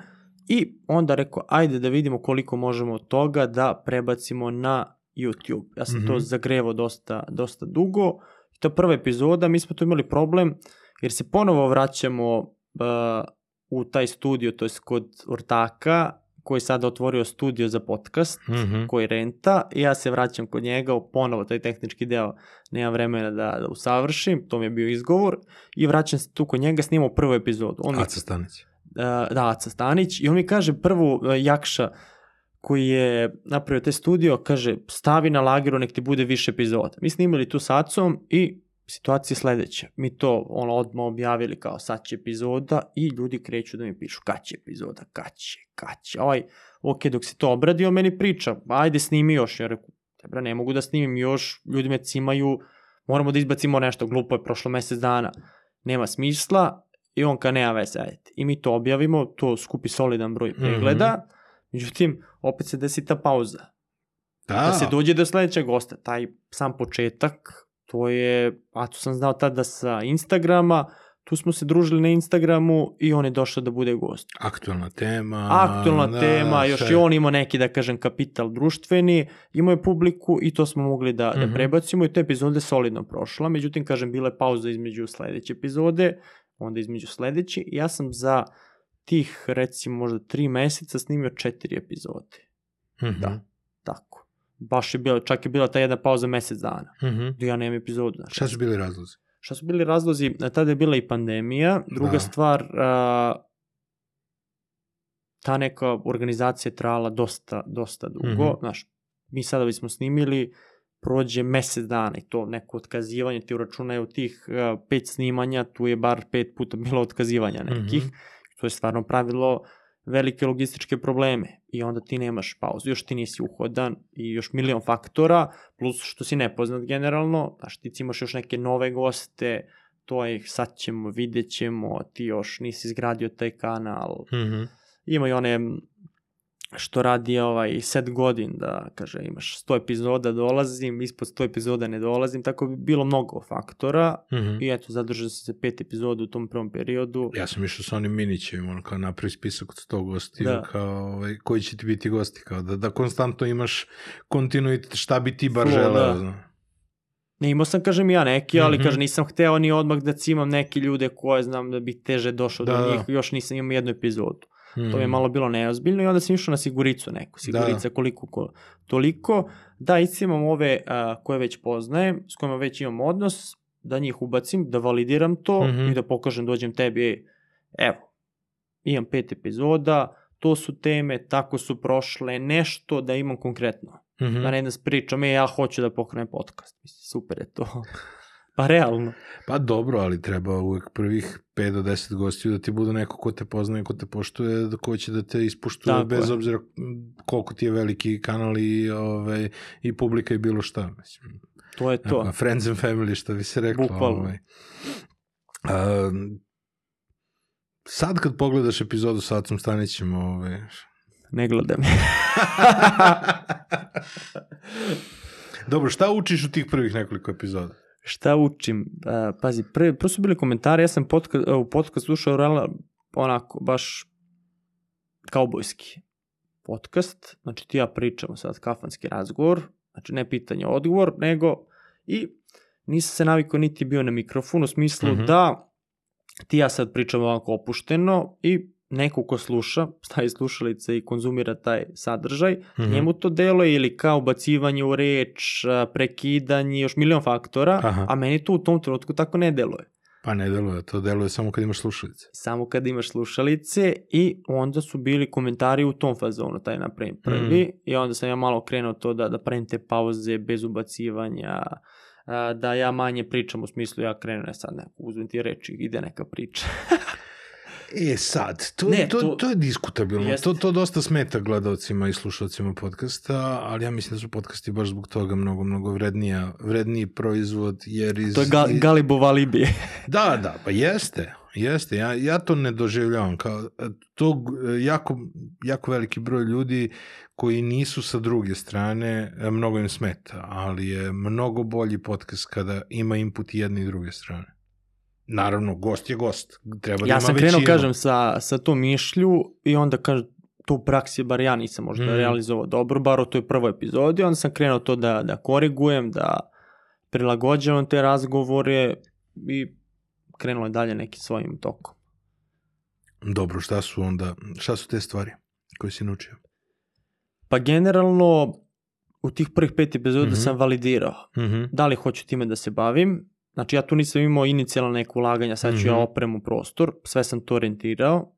i onda rekao, ajde da vidimo koliko možemo od toga da prebacimo na YouTube. Ja sam mm -hmm. to Mhm. zagrevao dosta, dosta dugo. I to je prva epizoda, mi smo tu imali problem jer se ponovo vraćamo uh, u taj studio, to je kod ortaka, koji sada otvorio studio za podcast, Mm -hmm. koji renta i ja se vraćam kod njega, ponovo taj tehnički deo nema vremena da, da usavršim, to mi je bio izgovor i vraćam se tu kod njega, snimamo prvu epizodu. On mi, Aca Stanić. uh, da, Aca Stanić i on mi kaže prvu uh, Jakša koji je napravio taj studio, kaže stavi na lageru nek ti bude više epizoda. Mi snimali tu s Acom i situacija je sledeća. Mi to ono odmah objavili kao sad će epizoda i ljudi kreću da mi pišu kad će epizoda, kad će, kad će. Ovaj, ok, dok se to obradi, on meni priča, ajde snimi još. Ja reku, tebra, ne mogu da snimim još, ljudi me cimaju, moramo da izbacimo nešto, glupo je prošlo mesec dana, nema smisla i on ka nema veze, ajde. I mi to objavimo, to skupi solidan broj pregleda, mm -hmm. međutim, opet se desi ta pauza. Da, Da se dođe do sledećeg gosta, taj sam početak, to je, a tu sam znao tada sa Instagrama, tu smo se družili na Instagramu i on je došao da bude gost. aktualna tema. Aktualna da, tema, još sve. i on imao neki, da kažem, kapital društveni, imao je publiku i to smo mogli da, Mhm. da prebacimo i te epizode solidno prošla, međutim, kažem, bila je pauza između sledeće epizode, onda između sledeće i ja sam za tih, recimo, možda tri meseca snimio četiri epizode. Mhm. Da. Tako. Baš je bilo, čak je bila ta jedna pauza mesec dana. Mhm. Da ja nemam epizodu. Znači, Šta su bili razlozi? Šta su bili razlozi? Tada je bila i pandemija. Druga Da. stvar, a, ta neka organizacija je trajala dosta, dosta dugo. Mm -hmm. Znaš, mi sada bismo snimili, prođe mesec dana i to neko otkazivanje, ti uračunaju tih a, pet snimanja, tu je bar pet puta bilo otkazivanja nekih. Mm. -hmm. To je stvarno pravilo velike logističke probleme i onda ti nemaš pauzu, još ti nisi uhodan i još milion faktora, plus što si nepoznat generalno, znaš, ti imaš još neke nove goste, to je sad ćemo, vidjet ćemo, ti još nisi izgradio taj kanal, Mhm. ima i one što radi ovaj set godin da kaže imaš 100 epizoda dolazim, ispod 100 epizoda ne dolazim, tako bi bilo mnogo faktora Mhm. i eto zadržao sam se pet epizoda u tom prvom periodu. Ja sam išao sa onim minićevima, ono kao napravi spisak od 100 gostiju, Da. kao ovaj, koji će ti biti gosti, kao da, da konstantno imaš kontinuitet, šta bi ti bar želeo. da. zna. Ne, imao sam, kažem, ja neki, ali, Mhm. kažem, nisam hteo ni odmah da cimam neke ljude koje znam da bi teže došao Da, do da. njih, još nisam imao jednu epizodu. Mhm. To mi je malo bilo neozbiljno i onda sam išao na siguricu neku, sigurica Da. koliko ko, toliko, da iscimam ove a, koje već poznajem, s kojima već imam odnos, da njih ubacim, da validiram to Mhm. i da pokažem, dođem tebi, evo, imam pet epizoda, to su teme, tako su prošle, nešto da imam konkretno. Mhm. Da ne da pričam, e, ja hoću da pokrenem podcast. Mislim, super je to. Pa realno. Pa dobro, ali treba uvek prvih 5 do 10 gostiju da ti budu neko ko te poznaje, ko te poštuje, da ko će da te ispuštuje Tako bez je. obzira koliko ti je veliki kanal i, ovaj, i publika i bilo šta. Mislim, To je to. Tako, friends and family, što bi se reklo. Bukvalno. Ovaj. A, sad kad pogledaš epizodu sa Acom Stanićem, ovaj, Ne gledam. Dobro, šta učiš u tih prvih nekoliko epizoda? Šta učim? Pazi, pre, prvo su bili komentari, ja sam podka, u podcast slušao realno onako, baš kaubojski podcast, znači ti ja pričamo sad kafanski razgovor, znači ne pitanje, odgovor, nego i nisam se navikao niti bio na mikrofon u smislu Mhm. da ti ja sad pričam ovako opušteno i neko ko sluša, stavi slušalice i konzumira taj sadržaj, mm. -hmm. njemu to deluje ili kao bacivanje u reč, prekidanje, još milion faktora, Aha. a meni to u tom trenutku tako ne deluje. Pa ne deluje, to deluje samo kad imaš slušalice. Samo kad imaš slušalice i onda su bili komentari u tom fazonu, taj napravim prvi Mm. i onda sam ja malo krenuo to da, da pravim te pauze bez ubacivanja, da ja manje pričam u smislu ja krenem ne sad neku, uzmem ti reči, ide neka priča. E sad, to, Ne, to, to- to je diskutabilno. Jeste. To, to dosta smeta gledalcima i slušalcima podcasta, ali ja mislim da su podcasti baš zbog toga mnogo, mnogo vrednija, vredniji proizvod, jer iz... to je ga, iz- Galibo Valibije. Da, da, pa jeste, jeste. Ja, ja to ne doživljavam kao e, to e, jako, jako veliki broj ljudi koji nisu sa druge strane, e, mnogo im smeta, ali je mnogo bolji podcast kada ima input i jedne i druge strane. Naravno, gost je gost. Treba da ja sam krenuo, većinu. kažem, sa, sa tom mišlju i onda kažem, to u praksi bar ja nisam možda Mm. mm. realizovao dobro, bar u toj prvoj epizodi, onda sam krenuo to da, da korigujem, da prilagođavam te razgovore i krenulo je dalje nekim svojim tokom. Dobro, šta su onda, šta su te stvari koje si naučio? Pa generalno, u tih prvih pet epizoda Mhm. sam validirao Mhm. da li hoću time da se bavim. Znači ja tu nisam imao inicijalno neko ulaganja, sad ću Mhm. ja opremu prostor, sve sam to orijentirao,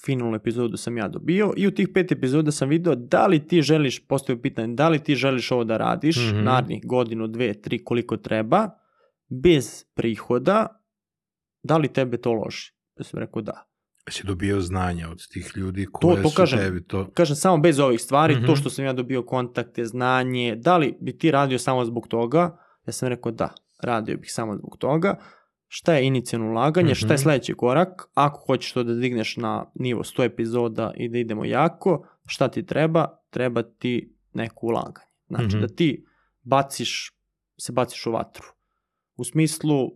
finalnu epizodu sam ja dobio i u tih pet epizoda sam video da li ti želiš, postavio pitanje, da li ti želiš ovo da radiš, Mhm. mm narednih godinu, dve, tri, koliko treba, bez prihoda, da li tebe to loži? Ja sam rekao da. Si dobio znanja od tih ljudi koje to su kažem. tebi to... Kažem samo bez ovih stvari, Mhm. to što sam ja dobio kontakte, znanje, da li bi ti radio samo zbog toga? Ja sam rekao da, radio bih samo zbog toga. Šta je inicijalno ulaganje, šta Mhm. je sledeći korak? Ako hoćeš to da digneš na nivo 100 epizoda i da idemo jako, šta ti treba? Treba ti neko ulaganje. Znači Mhm. da ti baciš, se baciš u vatru. U smislu,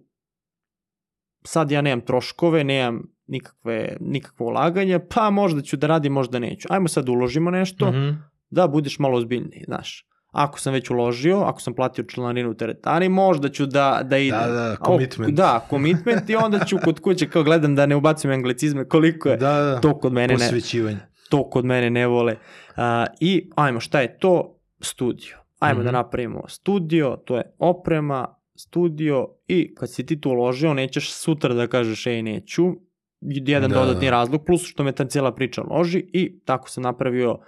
sad ja nemam troškove, nemam nikakve, nikakvo ulaganje, pa možda ću da radim, možda neću. Ajmo sad uložimo nešto, Mhm. da budeš malo ozbiljniji, znaš. Ako sam već uložio, ako sam platio članarinu u teretani, možda ću da, da idem. Da, da, commitment. Da, commitment i onda ću kod kuće kao gledam da ne ubacim anglicizme koliko je Da, da, to kod mene ne, posvećivanje. to kod mene ne vole. A, I ajmo, šta je to? Studio. Ajmo Mhm. da napravimo studio, to je oprema, studio i kad si ti tu uložio, nećeš sutra da kažeš ej neću, jedan Da, dodatni da. razlog, plus što me ta cijela priča loži i tako sam napravio,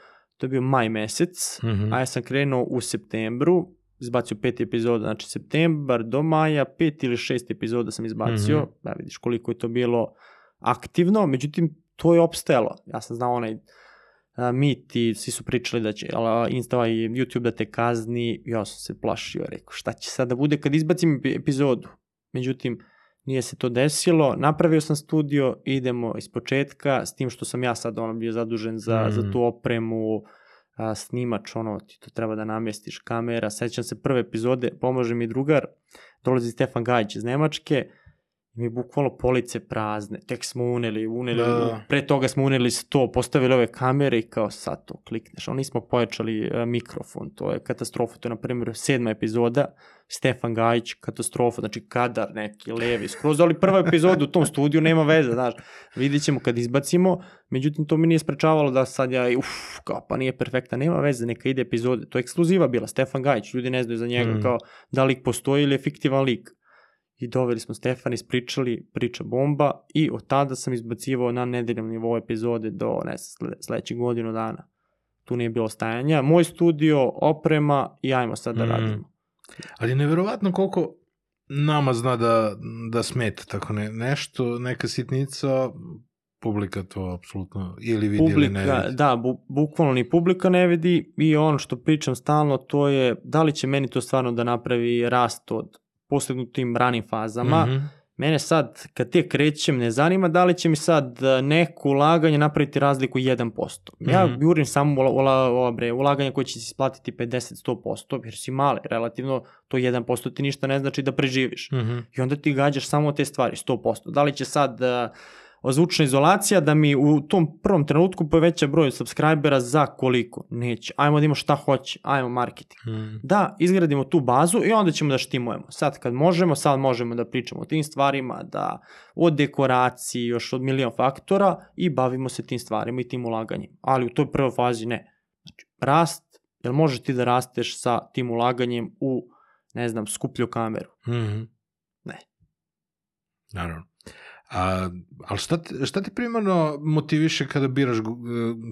to je bio maj mesec, Mhm. a ja sam krenuo u septembru, izbacio pet epizoda, znači septembar do maja, pet ili šest epizoda sam izbacio, Mhm. da vidiš koliko je to bilo aktivno, međutim to je opstajalo, ja sam znao onaj a, mit i svi su pričali da će a, Insta i YouTube da te kazni, ja sam se plašio, rekao šta će sad da bude kad izbacim epi- epizodu, međutim nije se to desilo, napravio sam studio, idemo iz početka, s tim što sam ja sad ono bio zadužen za, Mm. za tu opremu, a, snimač, ono, ti to treba da namjestiš, kamera, sećam se prve epizode, pomože mi drugar, dolazi Stefan Gajić iz Nemačke, mi bukvalno police prazne, tek smo uneli, uneli, Da. pre toga smo uneli sto, postavili ove kamere i kao sad to klikneš, ono nismo pojačali uh, mikrofon, to je katastrofa, to je na primjer sedma epizoda, Stefan Gajić, katastrofa, znači kadar neki, levi, skroz, ali prva epizoda u tom studiju nema veze, znaš, vidit ćemo kad izbacimo, međutim to mi nije sprečavalo da sad ja, uf, kao pa nije perfekta, nema veze, neka ide epizode, to je ekskluziva bila, Stefan Gajić, ljudi ne znaju za njega, Mm. kao da lik postoji ili je fiktivan lik. I doveli smo Stefan, ispričali, priča bomba i od tada sam izbacivao na nedeljnom nivou epizode do, ne znam, slede- sledećih godinu dana. Tu nije bilo stajanja. Moj studio, oprema i ajmo sad da Mm. radimo. Ali je neverovatno koliko nama zna da, da smeta tako ne, nešto, neka sitnica, publika to apsolutno ili vidi ili ne Publika, vidi. da, bu, bukvalno ni publika ne vidi i ono što pričam stalno to je da li će meni to stvarno da napravi rast od postignutim ranim fazama. Mhm. Mene sad, kad te krećem, ne zanima da li će mi sad e, neko ulaganje napraviti razliku 1%. Ja Mhm. jurim samo ula, ula, ula, bre, ulaganje koje će se isplatiti 50-100%, jer si mali, relativno to 1% ti ništa ne znači da preživiš. Mhm. I onda ti gađaš samo te stvari, 100%. Da li će sad uh, zvučna izolacija da mi u tom prvom trenutku poveća broj subscribera za koliko? Neće. Ajmo da imamo šta hoće, ajmo marketing. Mm. Da izgradimo tu bazu i onda ćemo da štimujemo. Sad kad možemo, sad možemo da pričamo o tim stvarima, da od dekoraciji, još od milion faktora i bavimo se tim stvarima i tim ulaganjem. Ali u toj prvoj fazi ne. Znači, rast, jel možeš ti da rasteš sa tim ulaganjem u, ne znam, skuplju kameru? Mhm. Ne. Naravno. A, ali šta, te- šta ti primarno motiviše kada biraš, e,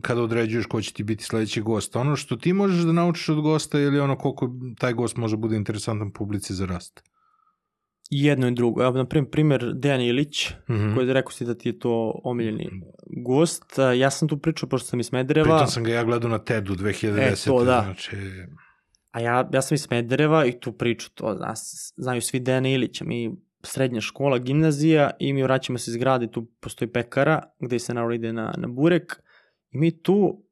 kada određuješ ko će ti biti sledeći gost? Ono što ti možeš da naučiš od gosta ili ono koliko taj gost može bude interesantan publici za rast? Jedno i drugo. Evo, na primjer, primjer Dejan Ilić, Mhm. koji je rekao si da ti je to omiljeni gost. Ja sam tu pričao, pošto sam iz Smedereva, Pritom sam ga ja gledao na TED-u 2010. E, to da. Znači, a ja, ja sam iz Smedereva i tu priču, to zna, znaju svi Dejana Ilića. Mi srednja škola, gimnazija i mi vraćamo se iz grade, tu postoji pekara gde se naravno ide na, na burek i mi tu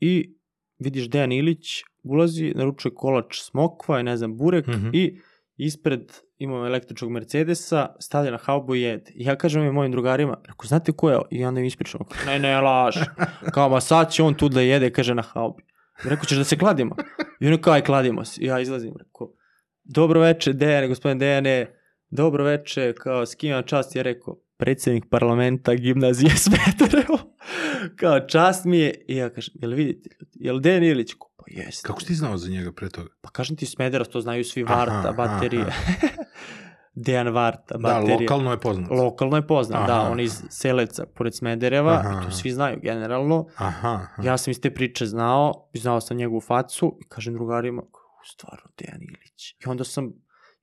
i vidiš Dejan Ilić ulazi, naručuje kolač smokva i ne znam burek Mhm. i ispred imamo električnog Mercedesa, stavlja na haubu i jede. I ja kažem mojim drugarima, rekao, znate ko je? I onda im ispričam, ne, ne, laž. Kao, ma sad će on tu da jede, kaže na haubi. I rekao, ćeš da se kladimo? I ono kao, aj, kladimo se. I ja izlazim, rekao, dobro veče, Dejane, gospodin Dejane, dobro veče, kao, s kim čast? Ja rekao, predsjednik parlamenta gimnazije Smederevo. kao, čast mi je. I ja kažem, jel vidite, jel Dejan Ilić? Pa jeste. kako ti znao za njega pre toga? Pa kažem ti Smederev, to znaju svi Varta, Aha, baterije. aha. Dejan Varta, Da, baterije. lokalno je poznat. Lokalno je poznat, da, Aha. on iz Seleca, pored Smedereva, Aha, i to svi znaju generalno. Aha, aha. Ja sam iz te priče znao, znao sam njegovu facu, i kažem drugarima, "U, stvarno, Dejan Ilić. I onda sam,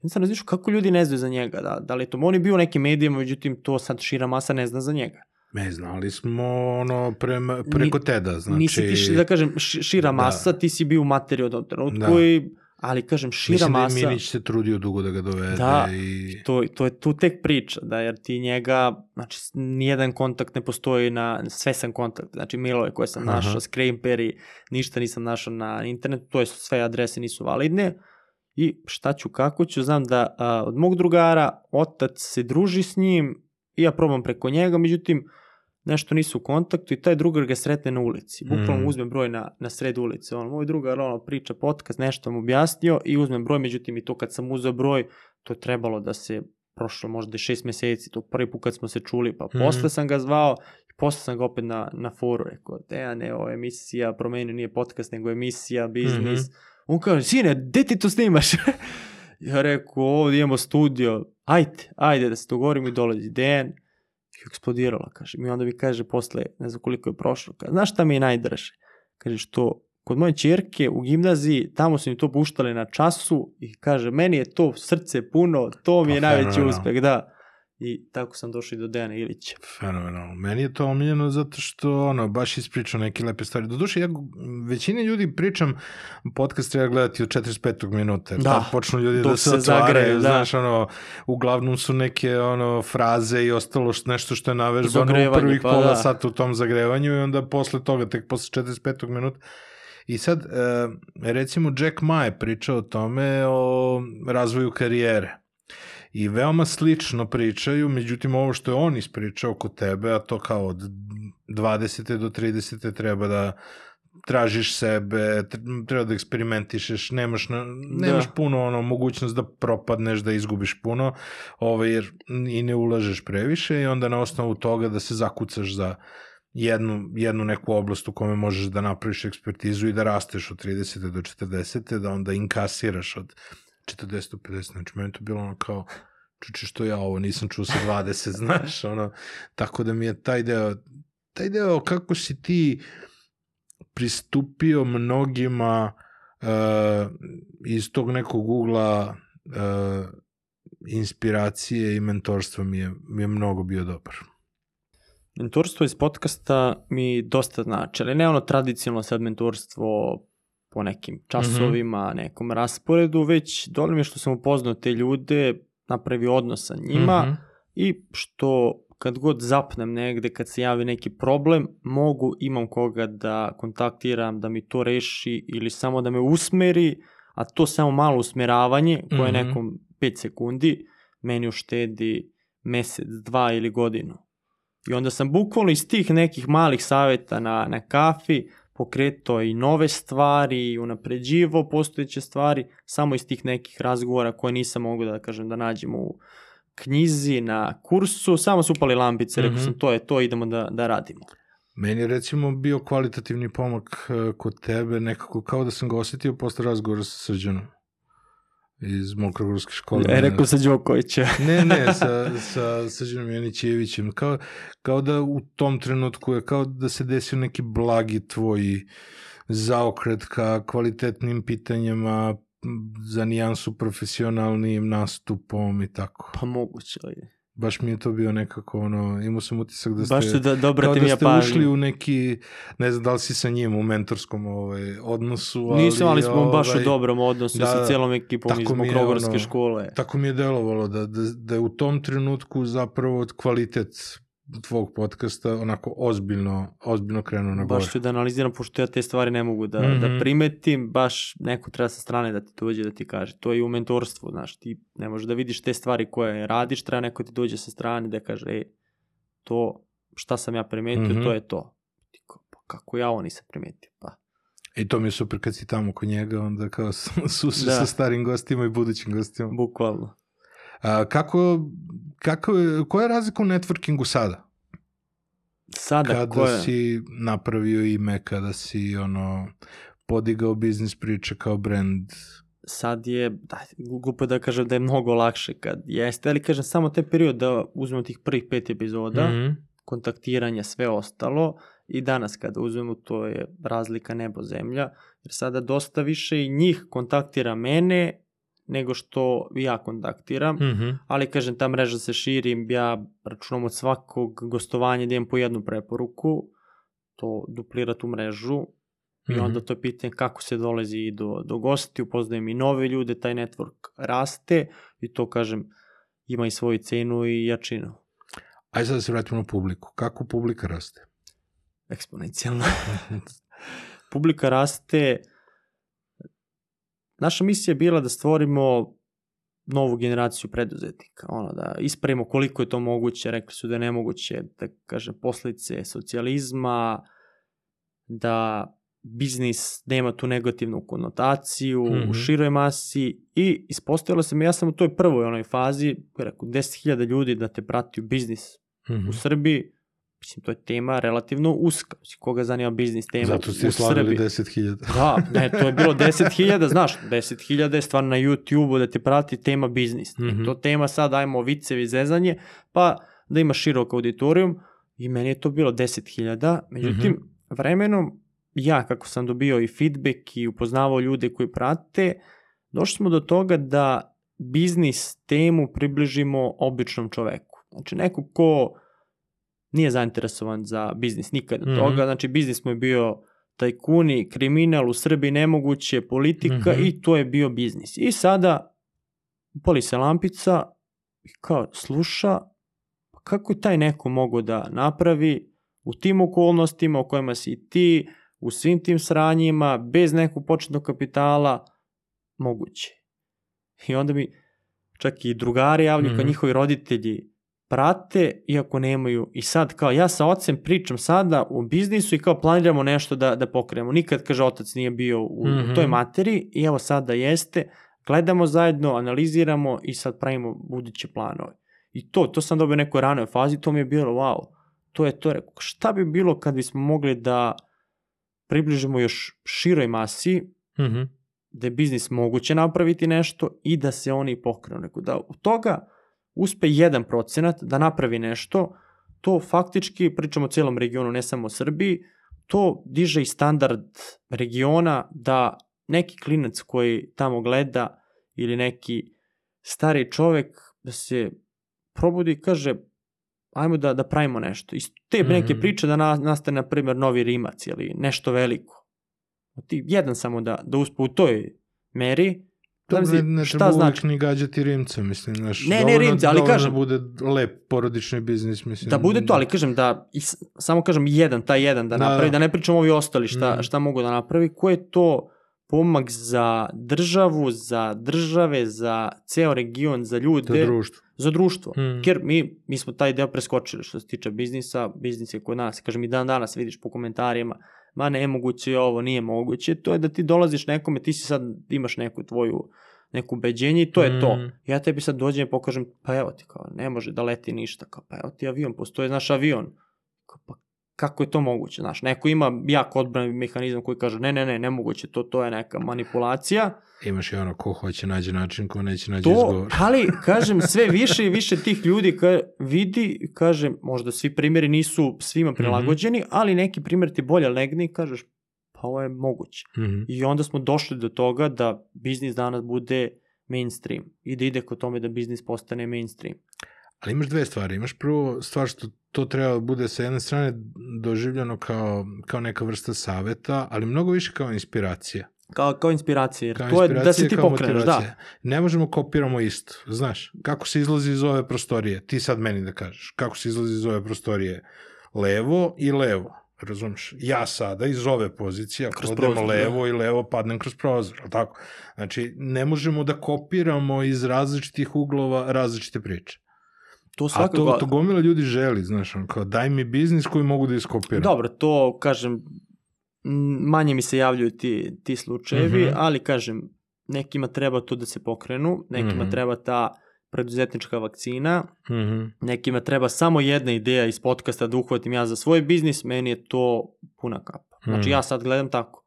onda sam razmišljao kako ljudi ne znaju za njega, da, da li je to, on je bio u nekim medijima, međutim, to sad šira masa ne zna za njega. Me znali smo ono prema, preko TED-a, znači... Nisi ti, da kažem, ši- šira masa, ti si bio u materiju od trenutku, Da. i, ali kažem, šira Mislim masa... da je Minić se trudio dugo da ga dovede Da. i... to, to je tu tek priča, da jer ti njega, znači nijedan kontakt ne postoji na, sve sam kontakt, znači mailove koje sam Aha. našao, Screenperi, ništa nisam našao na internetu, to je sve adrese nisu validne i šta ću, kako ću, znam da a, od mog drugara otac se druži s njim i ja probam preko njega, međutim nešto nisu u kontaktu i taj drugar ga sretne na ulici. Bukvalno Mm. uzme broj na, na sred ulice. On, moj drugar ono, priča podcast, nešto mu objasnio i uzmem broj, međutim i to kad sam uzeo broj, to je trebalo da se prošlo možda i šest meseci, to prvi put kad smo se čuli, pa Mhm. posle sam ga zvao i posle sam ga opet na, na foru rekao, Dejane, ovo je emisija, promenio nije podcast, nego emisija, biznis. Mhm. On kaže, sine, gde ti to snimaš? ja rekao, ovdje imamo studio, ajde, ajde da se dogovorimo i dolazi Dejan. I eksplodirala, kaže. I onda mi kaže posle, ne znam koliko je prošlo, kaže, znaš šta mi je najdraže? Kaže, što kod moje čerke u gimnaziji, tamo su mi to puštali na času i kaže, meni je to srce puno, to mi je Pa, najveći uspeh, da. I tako sam došao i do Dejana Ilića. Fenomenalno. Meni je to omiljeno zato što ono, baš ispričao neke lepe stvari. Doduše, ja većini ljudi pričam, podcast treba gledati od 45. minuta. Da. tad počnu ljudi da Dok se se otvaraju, zagreju, da. znaš, ono, uglavnom su neke ono, fraze i ostalo što, nešto što je navežbano u prvih pa pola da. sata u tom zagrevanju i onda posle toga, tek posle 45. minuta, I sad, e, recimo, Jack Ma je pričao o tome, o razvoju karijere. I veoma slično pričaju, međutim ovo što je on ispričao kod tebe, a to kao od 20. do 30. treba da tražiš sebe, tr- treba da eksperimentišeš, nemaš, na, nemaš Da. puno ono, mogućnost da propadneš, da izgubiš puno, ovaj, jer i ne ulažeš previše i onda na osnovu toga da se zakucaš za jednu, jednu neku oblast u kome možeš da napraviš ekspertizu i da rasteš od 30. do 40. da onda inkasiraš od 40 do 50. Znači, meni to bilo ono kao, čuče što ja ovo nisam čuo sa 20, znaš, ono, tako da mi je taj deo, taj deo kako si ti pristupio mnogima uh, iz tog nekog ugla uh, inspiracije i mentorstva mi je, mi je mnogo bio dobar. Mentorstvo iz podcasta mi dosta znači, ali ne ono tradicionalno sad mentorstvo po nekim časovima, nekom rasporedu, već dovoljno mi je što sam upoznao te ljude, napravio odnos sa njima Mhm. i što kad god zapnem negde, kad se javi neki problem, mogu, imam koga da kontaktiram, da mi to reši ili samo da me usmeri, a to samo malo usmeravanje, koje je Mhm. nekom 5 sekundi, meni uštedi mesec, dva ili godinu. I onda sam bukvalno iz tih nekih malih saveta na, na kafi pokretao i nove stvari unapređivo postojeće stvari samo iz tih nekih razgovora koje nisam mogao da kažem da nađem u knjizi, na kursu, samo su upali lampice, rekao Mhm. sam to je to, idemo da, da radimo. Meni je recimo bio kvalitativni pomak e, kod tebe, nekako kao da sam ga osetio posle razgovora sa Srđanom iz Mokrogorske škole. E, rekao sa Đokovića. Ne, ne, sa, sa Srđanom Janićevićem. Kao, kao da u tom trenutku je kao da se desio neki blagi tvoj zaokret ka kvalitetnim pitanjima, za nijansu profesionalnim nastupom i tako. Pa moguće li je. Baš mi je to bio nekako ono, imao sam utisak da ste... Baš da, dobro kao da ja ste pažnju. ušli u neki, ne znam da li si sa njim u mentorskom ovaj, odnosu, ali... Nisam, ali smo baš u ovaj, dobrom odnosu da, sa da. cijelom ekipom iz ono, škole. Tako mi je delovalo da, da, da je u tom trenutku zapravo kvalitet tvog podcasta onako ozbiljno, ozbiljno krenuo na gore. Baš ću da analiziram, pošto ja te stvari ne mogu da, Mhm. da primetim, baš neko treba sa strane da ti dođe da ti kaže. To je i u mentorstvu, znaš, ti ne možeš da vidiš te stvari koje radiš, treba neko ti dođe sa strane da kaže, e, to, šta sam ja primetio, Mhm. to je to. Ti kao, pa kako ja ovo nisam primetio, pa. I to mi je super kad si tamo kod njega, onda kao susret Da. sa starim gostima i budućim gostima. Bukvalno. A, kako, kako koja je razlika u networkingu sada? Sada, kada ko je, si napravio ime, kada si ono podigao biznis priče kao brand. sad je, da, glupo da kažem da je mnogo lakše kad jeste, ali kažem samo taj period da uzmemo tih prvih pet epizoda, Mhm. kontaktiranja, sve ostalo i danas kada uzmemo to je razlika nebo zemlja, jer sada dosta više i njih kontaktira mene nego što ja kontaktiram, Mhm. ali kažem ta mreža se širi, ja računam od svakog gostovanja da imam po jednu preporuku, to duplira tu mrežu i Mhm. onda to je pitanje kako se dolazi i do, do gosti, upoznajem i nove ljude, taj network raste i to kažem ima i svoju cenu i jačinu. Ajde sad da se vratimo na publiku. Kako publika raste? Eksponencijalno. Publika raste. Naša misija je bila da stvorimo novu generaciju preduzetnika, ono da ispravimo koliko je to moguće, rekli su da je nemoguće, da kažem, posljedice socijalizma, da biznis nema tu negativnu konotaciju Mhm. u široj masi i ispostavilo se mi, ja sam u toj prvoj onoj fazi, rekao, 10.000 ljudi da te prati u biznis Mhm. u Srbiji, mislim, to je tema relativno uska. Mislim, koga zanima biznis tema Zato ste slavili Srbiji? 10.000. Da, ne, to je bilo 10.000, znaš, 10.000 je stvarno na YouTube-u da te prati tema biznis. Mm Mhm. To tema sad, ajmo vicevi zezanje, pa da ima širok auditorijum i meni je to bilo 10.000, međutim, Mhm. vremenom ja kako sam dobio i feedback i upoznavao ljude koji prate, došli smo do toga da biznis temu približimo običnom čoveku. Znači neko ko nije zainteresovan za biznis nikad od Mhm. toga, znači biznis mu je bio tajkuni, kriminal u Srbiji nemoguće, politika Mhm. i to je bio biznis. I sada upali se lampica i kao sluša pa kako je taj neko mogo da napravi u tim okolnostima u kojima si i ti, u svim tim sranjima, bez nekog početnog kapitala, moguće. I onda mi čak i drugari javljaju kao Mhm. njihovi roditelji prate, iako nemaju. I sad kao ja sa ocem pričam sada u biznisu i kao planiramo nešto da, da pokrenemo. Nikad, kaže, otac nije bio u, Mhm. u toj materiji i evo sada jeste. Gledamo zajedno, analiziramo i sad pravimo buduće planove. I to, to sam dobio u nekoj ranoj fazi, to mi je bilo wow. To je to, rekao, šta bi bilo kad bismo mogli da približimo još široj masi, Mhm. da je biznis moguće napraviti nešto i da se oni pokrenu. Neko da od toga uspe 1% da napravi nešto, to faktički, pričamo o cijelom regionu, ne samo o Srbiji, to diže i standard regiona da neki klinac koji tamo gleda ili neki stari čovek da se probudi i kaže ajmo da, da pravimo nešto. Iz te neke Mhm. priče da na, nastane, na primjer, novi Rimac ili nešto veliko. Ti jedan samo da, da uspe u toj meri, Dobro, Zamisli, ne, ne šta treba znači? ni gađati Rimca, mislim, znaš. Ne, ne dovoljno- Rimca, ali kažem- bude lep porodični biznis, mislim. da bude to, ali kažem da, i samo kažem jedan, taj jedan da Da, napravi, da. da ne pričam ovi ostali šta, Mhm. šta mogu da napravi, ko je to pomak za državu, za države, za ceo region, za ljude, Za društvo. za društvo. Mm. Jer mi, mi smo taj deo preskočili što se tiče biznisa, biznis je kod nas, kažem i dan danas vidiš po komentarima, ma nemoguće je ovo, nije moguće, to je da ti dolaziš nekome, ti si sad imaš neku tvoju neko ubeđenje i to je to. Mm. Ja tebi sad dođem i pokažem, pa evo ti kao, ne može da leti ništa, kao, pa evo ti avion, postoje naš avion. Kao, pa kako je to moguće, znaš, neko ima jak odbrani mehanizam koji kaže, ne, ne, ne, nemoguće, to, to je neka manipulacija, Imaš i ono ko hoće nađe način, ko neće nađe to, izgovor. ali, kažem, sve više i više tih ljudi ka, vidi, kažem, možda svi primjeri nisu Mhm. svima prilagođeni, ali neki primjer ti bolje legne i kažeš, pa ovo je moguće. Mhm. I onda smo došli do toga da biznis danas bude mainstream i da ide kod tome da biznis postane mainstream. Ali imaš dve stvari. Imaš prvo stvar što to treba da bude sa jedne strane doživljeno kao, kao neka vrsta saveta, ali mnogo više kao inspiracija. Kao, kao inspiracija, jer Kao to je da se ti pokreneš, da. Ne možemo kopiramo isto. Znaš, kako se izlazi iz ove prostorije? Ti sad meni da kažeš. Kako se izlazi iz ove prostorije? Levo i levo. Razumeš? Ja sada iz ove pozicije, ako Kroz odem prozor, da. levo i levo, padnem kroz prozor. ali Tako? Znači, ne možemo da kopiramo iz različitih uglova različite priče. To A svakako... to, to gomila ljudi želi, znaš, on kao daj mi biznis koji mogu da iskopiram. Dobro, to, kažem, manje mi se javljaju ti, ti slučajevi, Mhm. ali, kažem, nekima treba to da se pokrenu, nekima Mhm. treba ta preduzetnička vakcina, Mhm. nekima treba samo jedna ideja iz podcasta da uhvatim ja za svoj biznis, meni je to puna kapa. Znači Mhm. ja sad gledam tako.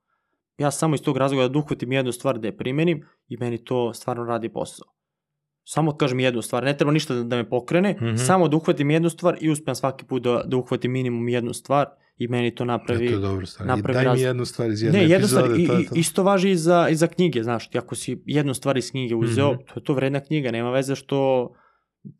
Ja samo iz tog razloga da uhvatim jednu stvar da je primenim i meni to stvarno radi posao. Samo kažem jednu stvar, ne treba ništa da, da me pokrene, Mhm. samo da uhvatim jednu stvar i uspem svaki put da, da uhvatim minimum jednu stvar i meni to napravi... To je dobro stvar. Napravi daj mi razliku. jednu stvar iz jedne ne, jednu epizode. stvar, i, to je to. isto važi i za, i za knjige, znaš, ti ako si jednu stvar iz knjige uzeo, Mhm. to je to vredna knjiga, nema veze što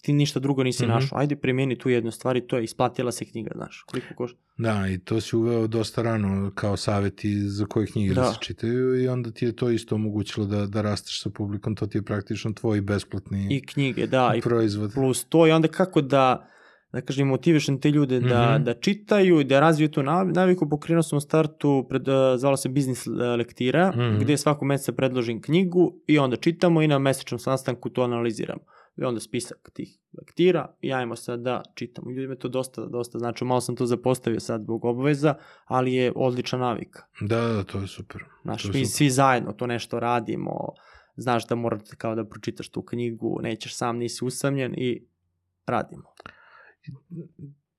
ti ništa drugo nisi Mhm. našao. Ajde primjeni tu jednu stvar i to je isplatila se knjiga, znaš, koliko košta. Da, i to si uveo dosta rano kao saveti za koje knjige da. Da. se čitaju i onda ti je to isto omogućilo da, da rasteš sa publikom, to ti je praktično tvoj besplatni I knjige, da, i proizvod. plus to i onda kako da da kažem, motivišem te ljude da, Mhm. da čitaju i da razviju tu nav- naviku. Pokrenuo sam u startu, pred, uh, zvala se Biznis lektira, Mhm. gde svakog meseca predložim knjigu i onda čitamo i na mesečnom sastanku to analiziramo. I onda spisak tih lektira i ajmo sad da čitamo. Ljudima to dosta, dosta znači, malo sam to zapostavio sad zbog obaveza, ali je odlična navika. Da, da, to je super. Znaš, mi super. svi zajedno to nešto radimo, znaš da morate kao da pročitaš tu knjigu, nećeš sam, nisi usamljen i radimo.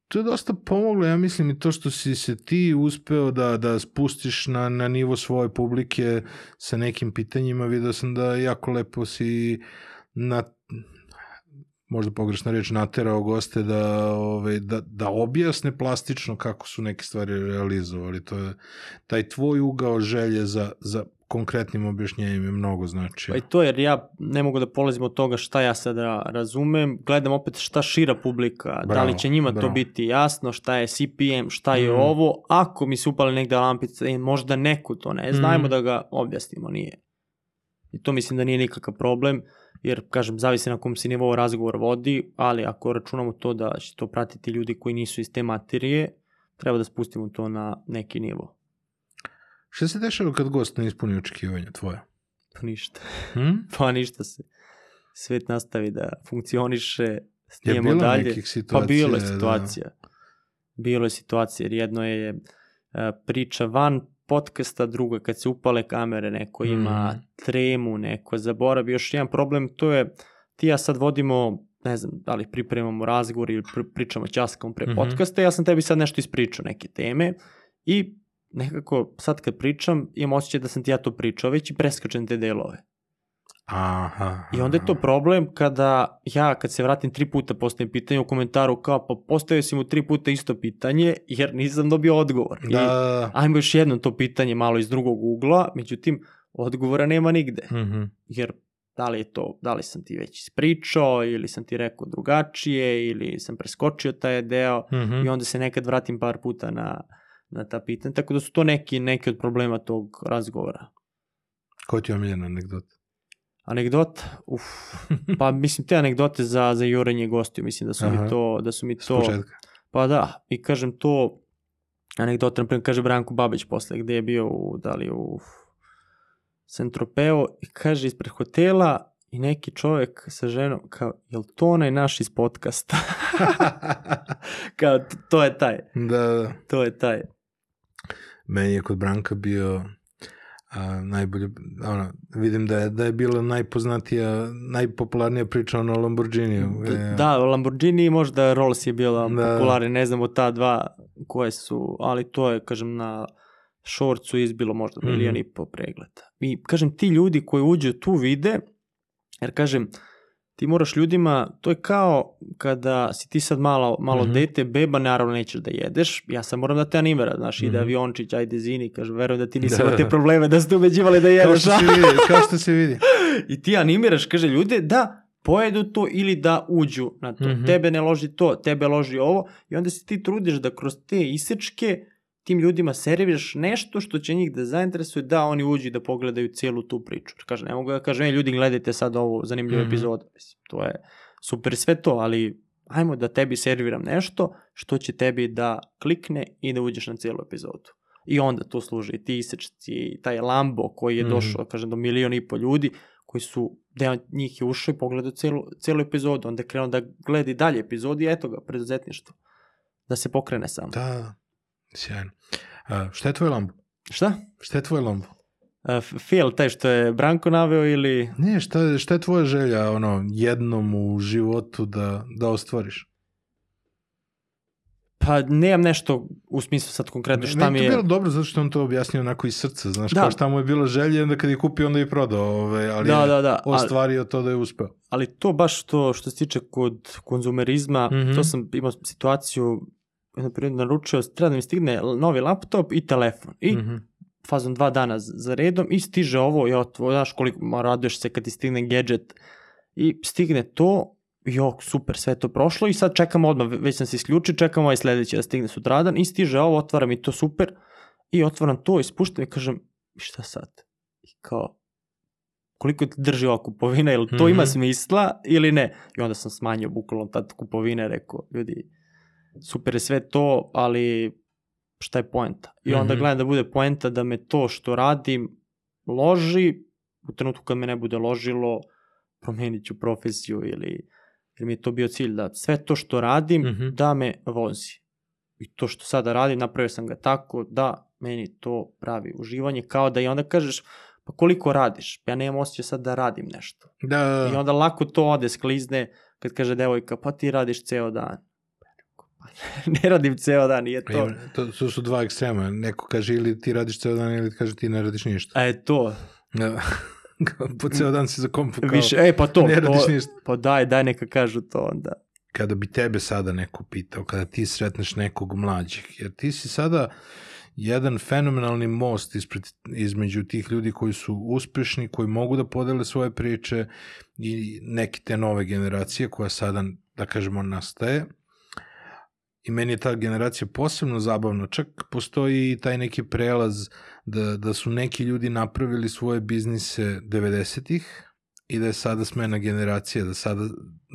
to je dosta pomoglo, ja mislim i to što si se ti uspeo da, da spustiš na, na nivo svoje publike sa nekim pitanjima, vidio sam da jako lepo si na možda pogrešna reč, naterao goste da, ove, da, da objasne plastično kako su neke stvari realizovali. To je, taj tvoj ugao želje za, za konkretnim objašnjenjem je mnogo znači. Pa i to jer ja ne mogu da polazim od toga šta ja sada razumem, gledam opet šta šira publika, da Bravo, li će njima bravo. to biti jasno, šta je CPM, šta je Mm. ovo, ako mi se upale negde lampice, e, možda neko to ne zna, Mm. da ga objasnimo, nije. I to mislim da nije nikakav problem, jer, kažem, zavisi na kom se nivou razgovor vodi, ali ako računamo to da će to pratiti ljudi koji nisu iz te materije, treba da spustimo to na neki nivo. Šta se dešava kad gost ne ispuni očekivanja tvoje? Pa ništa. Hm? Pa ništa se. Svet nastavi da funkcioniše, Je snijemo bilo dalje. nekih situacija? Pa bilo je da- situacija. Bilo je situacija, jer jedno je e, priča van podcasta, drugo je kad se upale kamere, neko ima Mhm. tremu, neko zaboravi. Još jedan problem, to je, ti ja sad vodimo, ne znam, da li pripremamo razgovor ili pr pričamo ćaskamo pre Mhm. podcasta, ja sam tebi sad nešto ispričao, neke teme i nekako sad kad pričam imam osjećaj da sam ti ja to pričao već i preskačem te delove. Aha. I onda je to problem kada ja, kad se vratim tri puta postavim pitanje u komentaru kao pa postavio si mu tri puta isto pitanje jer nisam dobio odgovor. Da, I ajmo još jedno to pitanje malo iz drugog ugla, međutim odgovora nema nigde. Mhm. Jer da li je to, da li sam ti već ispričao ili sam ti rekao drugačije ili sam preskočio taj deo Mhm. i onda se nekad vratim par puta na, na ta pitanja. Tako da su to neki, neki od problema tog razgovora. Ko ti je omiljena anegdota? Anegdota, uf, pa mislim te anegdote za, za jurenje gostiju, mislim da su Aha. mi to, da su mi to, pa da, i kažem to, anegdota, na primjer, kaže Branko Babić posle, gde je bio u, da li u Sentropeo i kaže ispred hotela i neki čovjek sa ženom kao, jel to onaj naš iz podcasta? kao, to je taj, da, da. to je taj. Meni je kod Branka bio a, najbolje, ono, vidim da je, da je bila najpoznatija, najpopularnija priča ono o Lamborghiniju. D- Da, Lamborghini i možda Rolls je bila Da. popularni, ne znam od ta dva koje su, ali to je, kažem, na shortsu izbilo možda Mhm. milion i po pregleda. I, kažem, ti ljudi koji uđu tu vide, jer, kažem, ti moraš ljudima, to je kao kada si ti sad malo, malo Mhm. dete, beba, naravno nećeš da jedeš, ja sam moram da te animira, znaš, ide Mhm. aviončić, ajde zini, kaže, verujem da ti nisi Da, imao te da. probleme da ste ubeđivali da Kao jedeš. što se vidi, kao što se vidi. I ti animiraš, kaže ljude, da pojedu to ili da uđu na to. Mhm. Tebe ne loži to, tebe loži ovo. I onda se ti trudiš da kroz te isečke tim ljudima serviraš nešto što će njih da zainteresuje da oni uđu i da pogledaju cijelu tu priču. Kaže, ne mogu da kažem, "Ej, ljudi gledajte sad ovu zanimljivu Mhm. epizodu. Mislim, to je super sve to, ali ajmo da tebi serviram nešto što će tebi da klikne i da uđeš na cijelu epizodu. I onda to služi i ti isečci, taj Lambo koji je Mhm. došao, kažem, do milion i po ljudi, koji su, deo njih je ušao i pogledao celu, celu epizodu, onda je krenuo da gleda i dalje epizodi i eto ga, preduzetništvo. Da se pokrene sam. Da, sjajno. A, šta je tvoj Lambo? Šta? Šta je tvoj Lambo? Uh, fail, taj što je Branko naveo ili... Ne, šta, šta je tvoja želja ono, jednom u životu da, da ostvariš? Pa nemam nešto u smislu sad konkretno šta mi Meni je... to bilo dobro zato što on to objasnio onako iz srca, znaš, Da. kao šta mu je bila želja i onda kad je kupio onda je prodao, ovaj, ali Da, je da, da. Ali, ostvario to da je uspeo. ali to baš to što se tiče kod konzumerizma, Mhm. to sam imao situaciju, naručio, treba da mi stigne novi laptop i telefon. I Mhm. fazom dva dana za redom i stiže ovo, jo, tvo, znaš koliko ma, raduješ se kad ti stigne gadget i stigne to, jo, super, sve to prošlo i sad čekamo odmah, ve- već sam se isključio, čekamo ovaj sledeći da stigne sutradan i stiže ovo, otvaram i to super i otvaram to i spuštam i kažem, "I šta sad? I kao, koliko ti drži ova kupovina, ili to ima Mhm. smisla ili ne? I onda sam smanjio bukvalno tad kupovine, rekao, ljudi, super je sve to, ali šta je poenta? I onda Mhm. gledam da bude poenta da me to što radim loži, u trenutku kad me ne bude ložilo, promenit ću profesiju ili jer mi je to bio cilj da sve to što radim Mhm. da me vozi. I to što sada radim, napravio sam ga tako da meni to pravi uživanje, kao da i onda kažeš, pa koliko radiš? Pa ja nemam osjećaj sad da radim nešto. Da, da, I da. onda lako to ode, sklizne, kad kaže devojka, pa ti radiš ceo dan. Pa rekao, "Pa ne radim ceo dan, nije to. To, to su dva ekstrema. Neko kaže ili ti radiš ceo dan ili kaže ti ne radiš ništa. E, to. Da. Po ceo dan si za kompu kao Više, e, pa to. ne radiš to ništa. pa daj, daj neka kažu to onda. Kada bi tebe sada neko pitao, kada ti sretneš nekog mlađih, jer ti si sada jedan fenomenalni most ispred, između tih ljudi koji su uspešni, koji mogu da podele svoje priče i neke te nove generacije koja sada, da kažemo, nastaje. I meni je ta generacija posebno zabavna. Čak postoji i taj neki prelaz da, da su neki ljudi napravili svoje biznise 90-ih i da je sada smena generacija, da sada,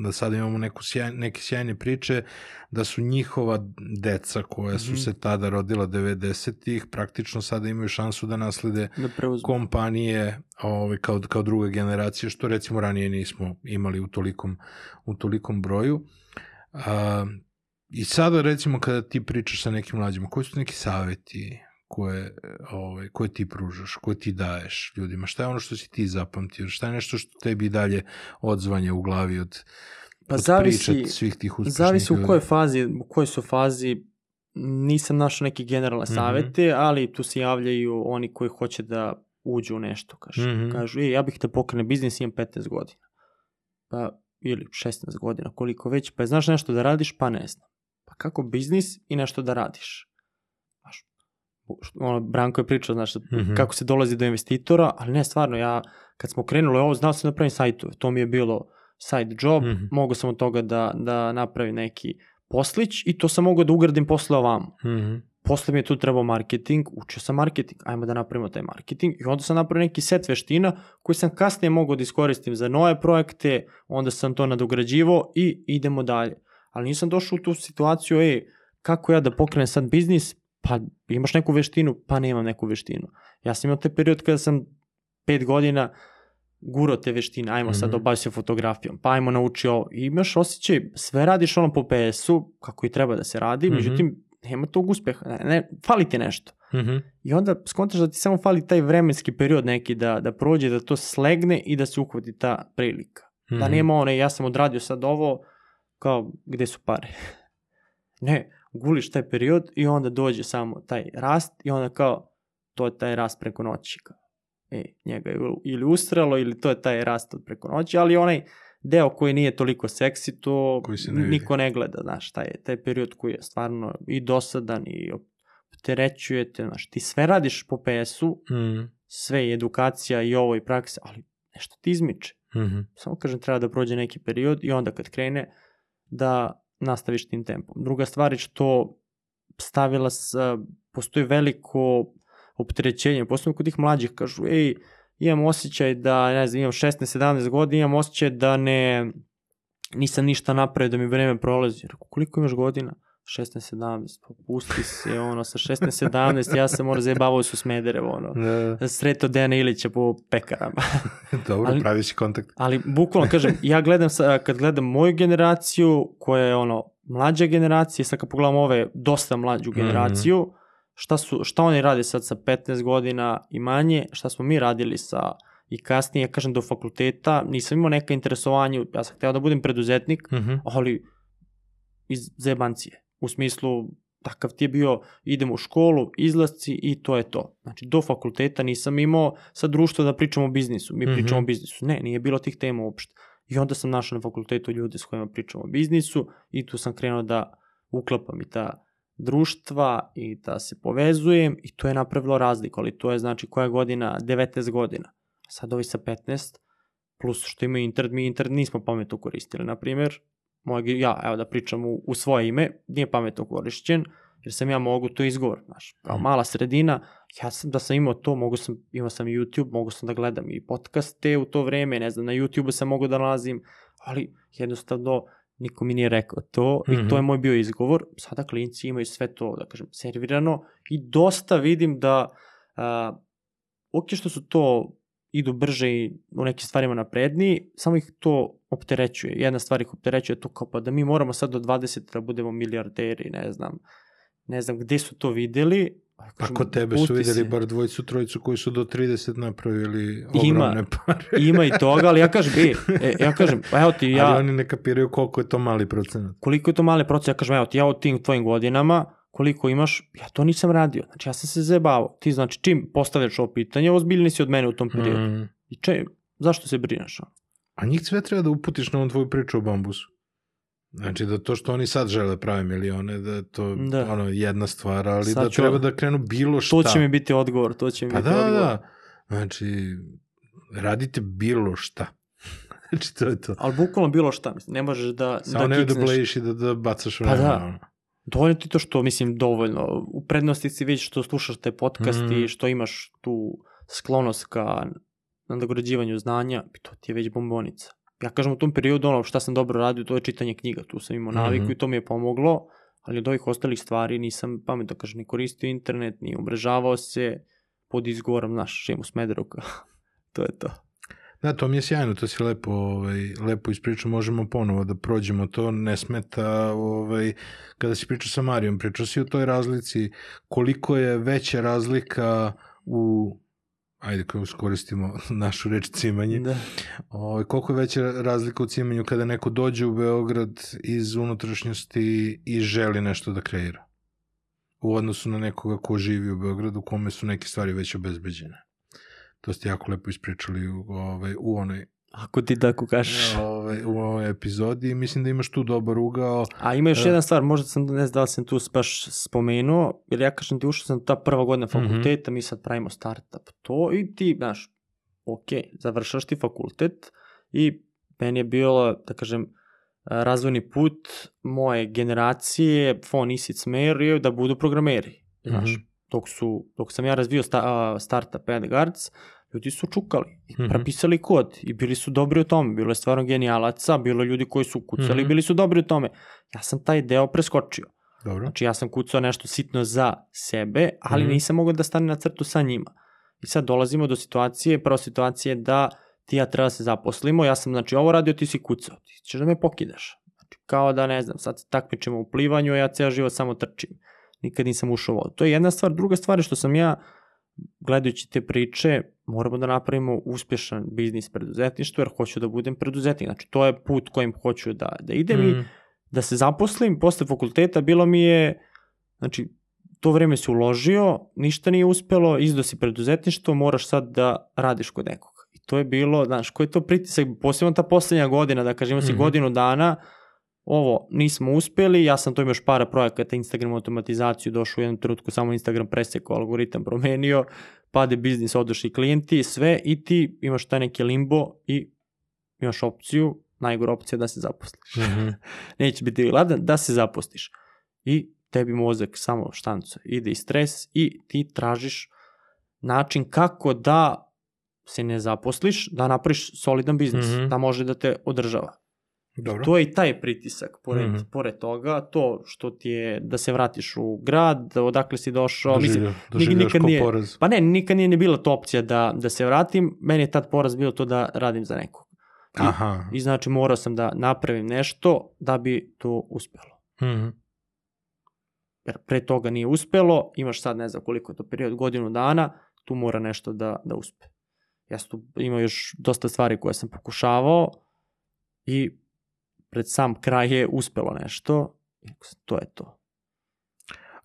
da sada imamo neku sjaj, neke sjajne priče, da su njihova deca koja su Mhm. se tada rodila 90-ih, praktično sada imaju šansu da naslede Da kompanije ovaj, kao, kao druga generacija, što recimo ranije nismo imali u tolikom, u tolikom broju. A, I sada recimo kada ti pričaš sa nekim mlađima, koji su neki saveti koje, ovaj, koje ti pružaš, koje ti daješ ljudima? Šta je ono što si ti zapamtio? Šta je nešto što tebi dalje odzvanje u glavi od, Pa od zavisi, priča svih tih uspešnih zavisi u kojoj fazi, u kojoj su fazi nisam našao neke generalne Mhm. savete, ali tu se javljaju oni koji hoće da uđu u nešto, kažu. Mhm. Kažu, e, ja bih da pokrene biznis, imam 15 godina. Pa, ili 16 godina, koliko već, pa znaš nešto da radiš, pa ne znam. Kako biznis i nešto da radiš? Znaš, ono, Branko je pričao, znaš, Mhm. kako se dolazi do investitora, ali ne, stvarno, ja, kad smo krenuli ovo, znao sam da pravim sajtove, to mi je bilo side job, Mhm. mogao sam od toga da, da napravim neki poslić i to sam mogao da ugradim posle ovamo. Mhm. Posle mi je tu trebao marketing, učio sam marketing, ajmo da napravimo taj marketing i onda sam napravio neki set veština koji sam kasnije mogao da iskoristim za nove projekte, onda sam to nadograđivo i idemo dalje. Ali nisam došao u tu situaciju, ej, kako ja da pokrenem sad biznis, pa imaš neku veštinu, pa nemam neku veštinu. Ja sam imao taj period kada sam pet godina guro te veštine, ajmo sad Mhm. obavi se fotografijom, pa ajmo nauči ovo. I imaš osjećaj, sve radiš ono po PS-u, kako i treba da se radi, Mhm. međutim, nema tog uspeha, ne, ne, fali ti nešto. Mhm. I onda skontaš da ti samo fali taj vremenski period neki da, da prođe, da to slegne i da se uhvati ta prilika. Da Mhm. nema one, ja sam odradio sad ovo, kao, gde su pare? ne, guliš taj period i onda dođe samo taj rast i onda kao, to je taj rast preko noći. Kao, e, njega je ili ustralo ili to je taj rast od preko noći, ali onaj deo koji nije toliko seksi, to se ne niko ne gleda, znaš, taj, taj period koji je stvarno i dosadan i opterećujete, znaš, ti sve radiš po PS-u, Mhm. sve i edukacija i ovo i praksa, ali nešto ti izmiče. Mhm. Samo kažem, treba da prođe neki period i onda kad krene da nastaviš tim tempom. Druga stvar je što stavila s, postoji veliko opterećenje, posebno kod tih mlađih kažu, ej, imam osjećaj da, ne znam, imam 16-17 godina, imam osjećaj da ne, nisam ništa napravio, da mi vreme prolazi. Rekao, koliko imaš godina? 16-17, pa pusti se, ono, sa 16-17, ja sam mora zajebavao su Smederevo, ono. Da, Sreto Dejana Ilića po pekarama. dobro, Ali- pravi si kontakt. Ali bukvalno kažem, ja gledam sa, kad gledam moju generaciju, koja je ono mlađa generacija, sad kad pogledam ove dosta mlađu generaciju, šta, su, šta oni rade sad sa 15 godina i manje, šta smo mi radili sa i kasnije, ja kažem do fakulteta, nisam imao neka interesovanja, ja sam hteo da budem preduzetnik, Mhm. ali iz zebancije. U smislu, takav ti je bio, idem u školu, izlasci i to je to. Znači, do fakulteta nisam imao sa društvo da pričamo o biznisu. Mi Mhm. pričamo o biznisu. Ne, nije bilo tih tema uopšte. I onda sam našao na fakultetu ljude s kojima pričamo o biznisu i tu sam krenuo da uklapam i ta društva i da se povezujem i to je napravilo razliku, ali to je znači koja godina, 19 godina. Sad ovi sa 15, plus što imaju internet, mi internet nismo pametno koristili, na primjer, moj, ja, evo da pričam u, u svoje ime, nije pametno korišćen, jer sam ja mogu to izgovor, znaš, kao Mhm. mala sredina, ja sam da sam imao to, mogu sam, imao sam YouTube, mogu sam da gledam i podcaste u to vreme, ne znam, na YouTube sam mogu da nalazim, ali jednostavno niko mi nije rekao to i to je Mhm. moj bio izgovor. Sada klinci imaju sve to, da kažem, servirano i dosta vidim da, a, ok što su to idu brže i u nekim stvarima napredniji, samo ih to opterećuje. Jedna stvar ih opterećuje to kao pa da mi moramo sad do 20 da budemo milijarderi, ne znam. Ne znam gde su to videli. Pa kod tebe su videli se. bar dvojicu, trojicu koji su do 30 napravili Ima. ogromne pare. Ima i toga, ali ja kažem, e, ja kažem, pa evo ti, ja, Ali oni ne kapiraju koliko je to mali procenat. koliko je to male procent, ja kažem, evo ti, ja u tim tvojim godinama, koliko imaš, ja to nisam radio. Znači, ja sam se zajebavao. Ti, znači, čim postavljaš ovo pitanje, ozbiljni si od mene u tom periodu. Mm. I če, zašto se brineš? A njih sve treba da uputiš na ovu tvoju priču o bambusu. Znači da to što oni sad žele da prave milione, da je to Da. ono jedna stvar, ali Sad da treba da krenu bilo šta. To će mi biti odgovor, to će mi Pa biti da, odgovor. da. Znači, radite bilo šta. znači, to je to. Ali bukvalno bilo šta, mislim, ne možeš da, Samo da ne da blejiš i da, da bacaš Pa vreme. da. Dovoljno ti to što, mislim, dovoljno. U prednosti si već što slušaš te podcast Mhm. i što imaš tu sklonost ka nadograđivanju znanja, to ti je već bombonica. Ja kažem u tom periodu ono šta sam dobro radio, to je čitanje knjiga, tu sam imao naviku Mhm. i to mi je pomoglo, ali od ovih ostalih stvari nisam pametno, kažem, ni koristio internet, ni umrežavao se pod izgovorom, znaš, šemu smederuka. to je to. Da, to mi je sjajno, to si lepo, ovaj, lepo ispričao, možemo ponovo da prođemo to, ne smeta, ovaj, kada si pričao sa Marijom, pričao si o toj razlici, koliko je veća razlika u, ajde kako iskoristimo našu reč cimanje, Da. ovaj, koliko je veća razlika u cimanju kada neko dođe u Beograd iz unutrašnjosti i želi nešto da kreira, u odnosu na nekoga ko živi u Beogradu, kome su neke stvari već obezbeđene. To ste jako lepo ispričali u, ovaj, u onoj Ako ti tako kažeš. ovaj, u ovoj epizodi mislim da imaš tu dobar ugao. A ima još E. jedna stvar, možda sam, ne znam da li sam tu baš spomenuo, jer ja kažem ti ušao sam ta prva godina Mhm. fakulteta, mi sad pravimo startup, to i ti, znaš, ok, završaš ti fakultet i meni je bilo, da kažem, razvojni put moje generacije, von Isic smer je da budu programeri, znaš, Mhm. Dok, su, dok sam ja razvio sta, a, startup AdGuards, ljudi su čukali i Mhm. prepisali kod i bili su dobri u tome, bilo je stvarno genijalaca, bilo je ljudi koji su kucali i Mhm. bili su dobri u tome. Ja sam taj deo preskočio. Dobro. Znači ja sam kucao nešto sitno za sebe, ali Mhm. nisam mogao da stane na crtu sa njima. I sad dolazimo do situacije, prva situacija je da ti ja treba da se zaposlimo, ja sam znači ovo radio, ti si kucao, ti ćeš da me pokidaš. Znači, kao da ne znam, sad se takmičemo u plivanju, a ja ceo život samo trčim. Nikad nisam ušao u vodu. To je jedna stvar. Druga stvar je što sam ja, gledajući te priče, moramo da napravimo uspješan biznis preduzetništvo, jer hoću da budem preduzetnik. Znači, to je put kojim hoću da, da idem i Mm. da se zaposlim posle fakulteta, bilo mi je, znači, to vreme si uložio, ništa nije uspelo, izdo si preduzetništvo, moraš sad da radiš kod nekog. I to je bilo, znaš, koji je to pritisak, posebno ta poslednja godina, da kažemo si Mhm. godinu dana, ovo, nismo uspeli, ja sam to imao još para projekata, Instagram automatizaciju, došao u jednom trenutku, samo Instagram presekao, algoritam promenio, pade biznis, odošli klijenti, sve, i ti imaš taj neki limbo i imaš opciju, najgora opcija da se zaposliš Mhm. neće biti gladan, da se zapostiš. I tebi mozak samo štanca, ide i stres i ti tražiš način kako da se ne zaposliš, da napraviš solidan biznis, Mhm. da može da te održava. Dobro. To je i taj pritisak, pored, Mhm. pored toga, to što ti je da se vratiš u grad, odakle si došao, mislim, Doživljaš- nikad nije- poraz. pa ne, nikad nije ni bila to opcija da, da se vratim, meni je tad poraz bio to da radim za nekog. I- Aha. I znači morao sam da napravim nešto da bi to uspelo. Mhm. jer pre toga nije uspelo, imaš sad ne znam koliko je to period, godinu dana, tu mora nešto da, da uspe. Ja sam tu imao još dosta stvari koje sam pokušavao i pred sam kraj je uspelo nešto, to je to.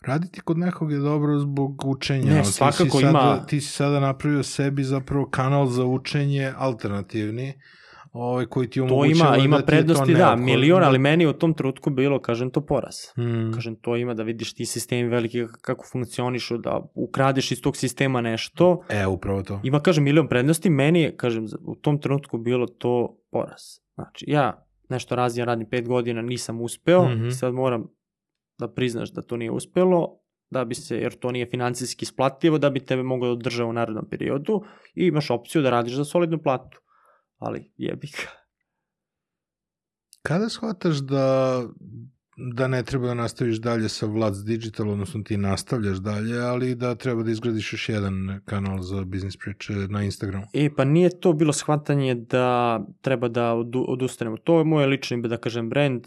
Raditi kod nekog je dobro zbog učenja. Ne, ti si svakako sada, ima- Ti si sada napravio sebi zapravo kanal za učenje alternativni, ovaj, koji ti To omogućava ima, ima da ti je to prednosti, da, milion, ali meni u tom trenutku bilo, kažem, to poraz. Mm. Kažem, to ima da vidiš ti sistemi veliki kako funkcionišu, da ukradeš iz tog sistema nešto, E, upravo to. Ima, kažem, milion prednosti, meni je, kažem, u tom trenutku bilo to poraz. Znači, ja nešto razvijem, radim pet godina, nisam uspeo, Mhm. i sad moram da priznaš da to nije uspelo, da bi se, jer to nije financijski isplativo, da bi tebe moglo da održava u narednom periodu i imaš opciju da radiš za solidnu platu. Ali jebi ga. Kada shvataš da da ne treba da nastaviš dalje sa Vlads Digital, odnosno ti nastavljaš dalje, ali da treba da izgradiš još jedan kanal za biznis priče na Instagramu. E, pa nije to bilo shvatanje da treba da odu, odustanemo. To je moj lični, da kažem, brand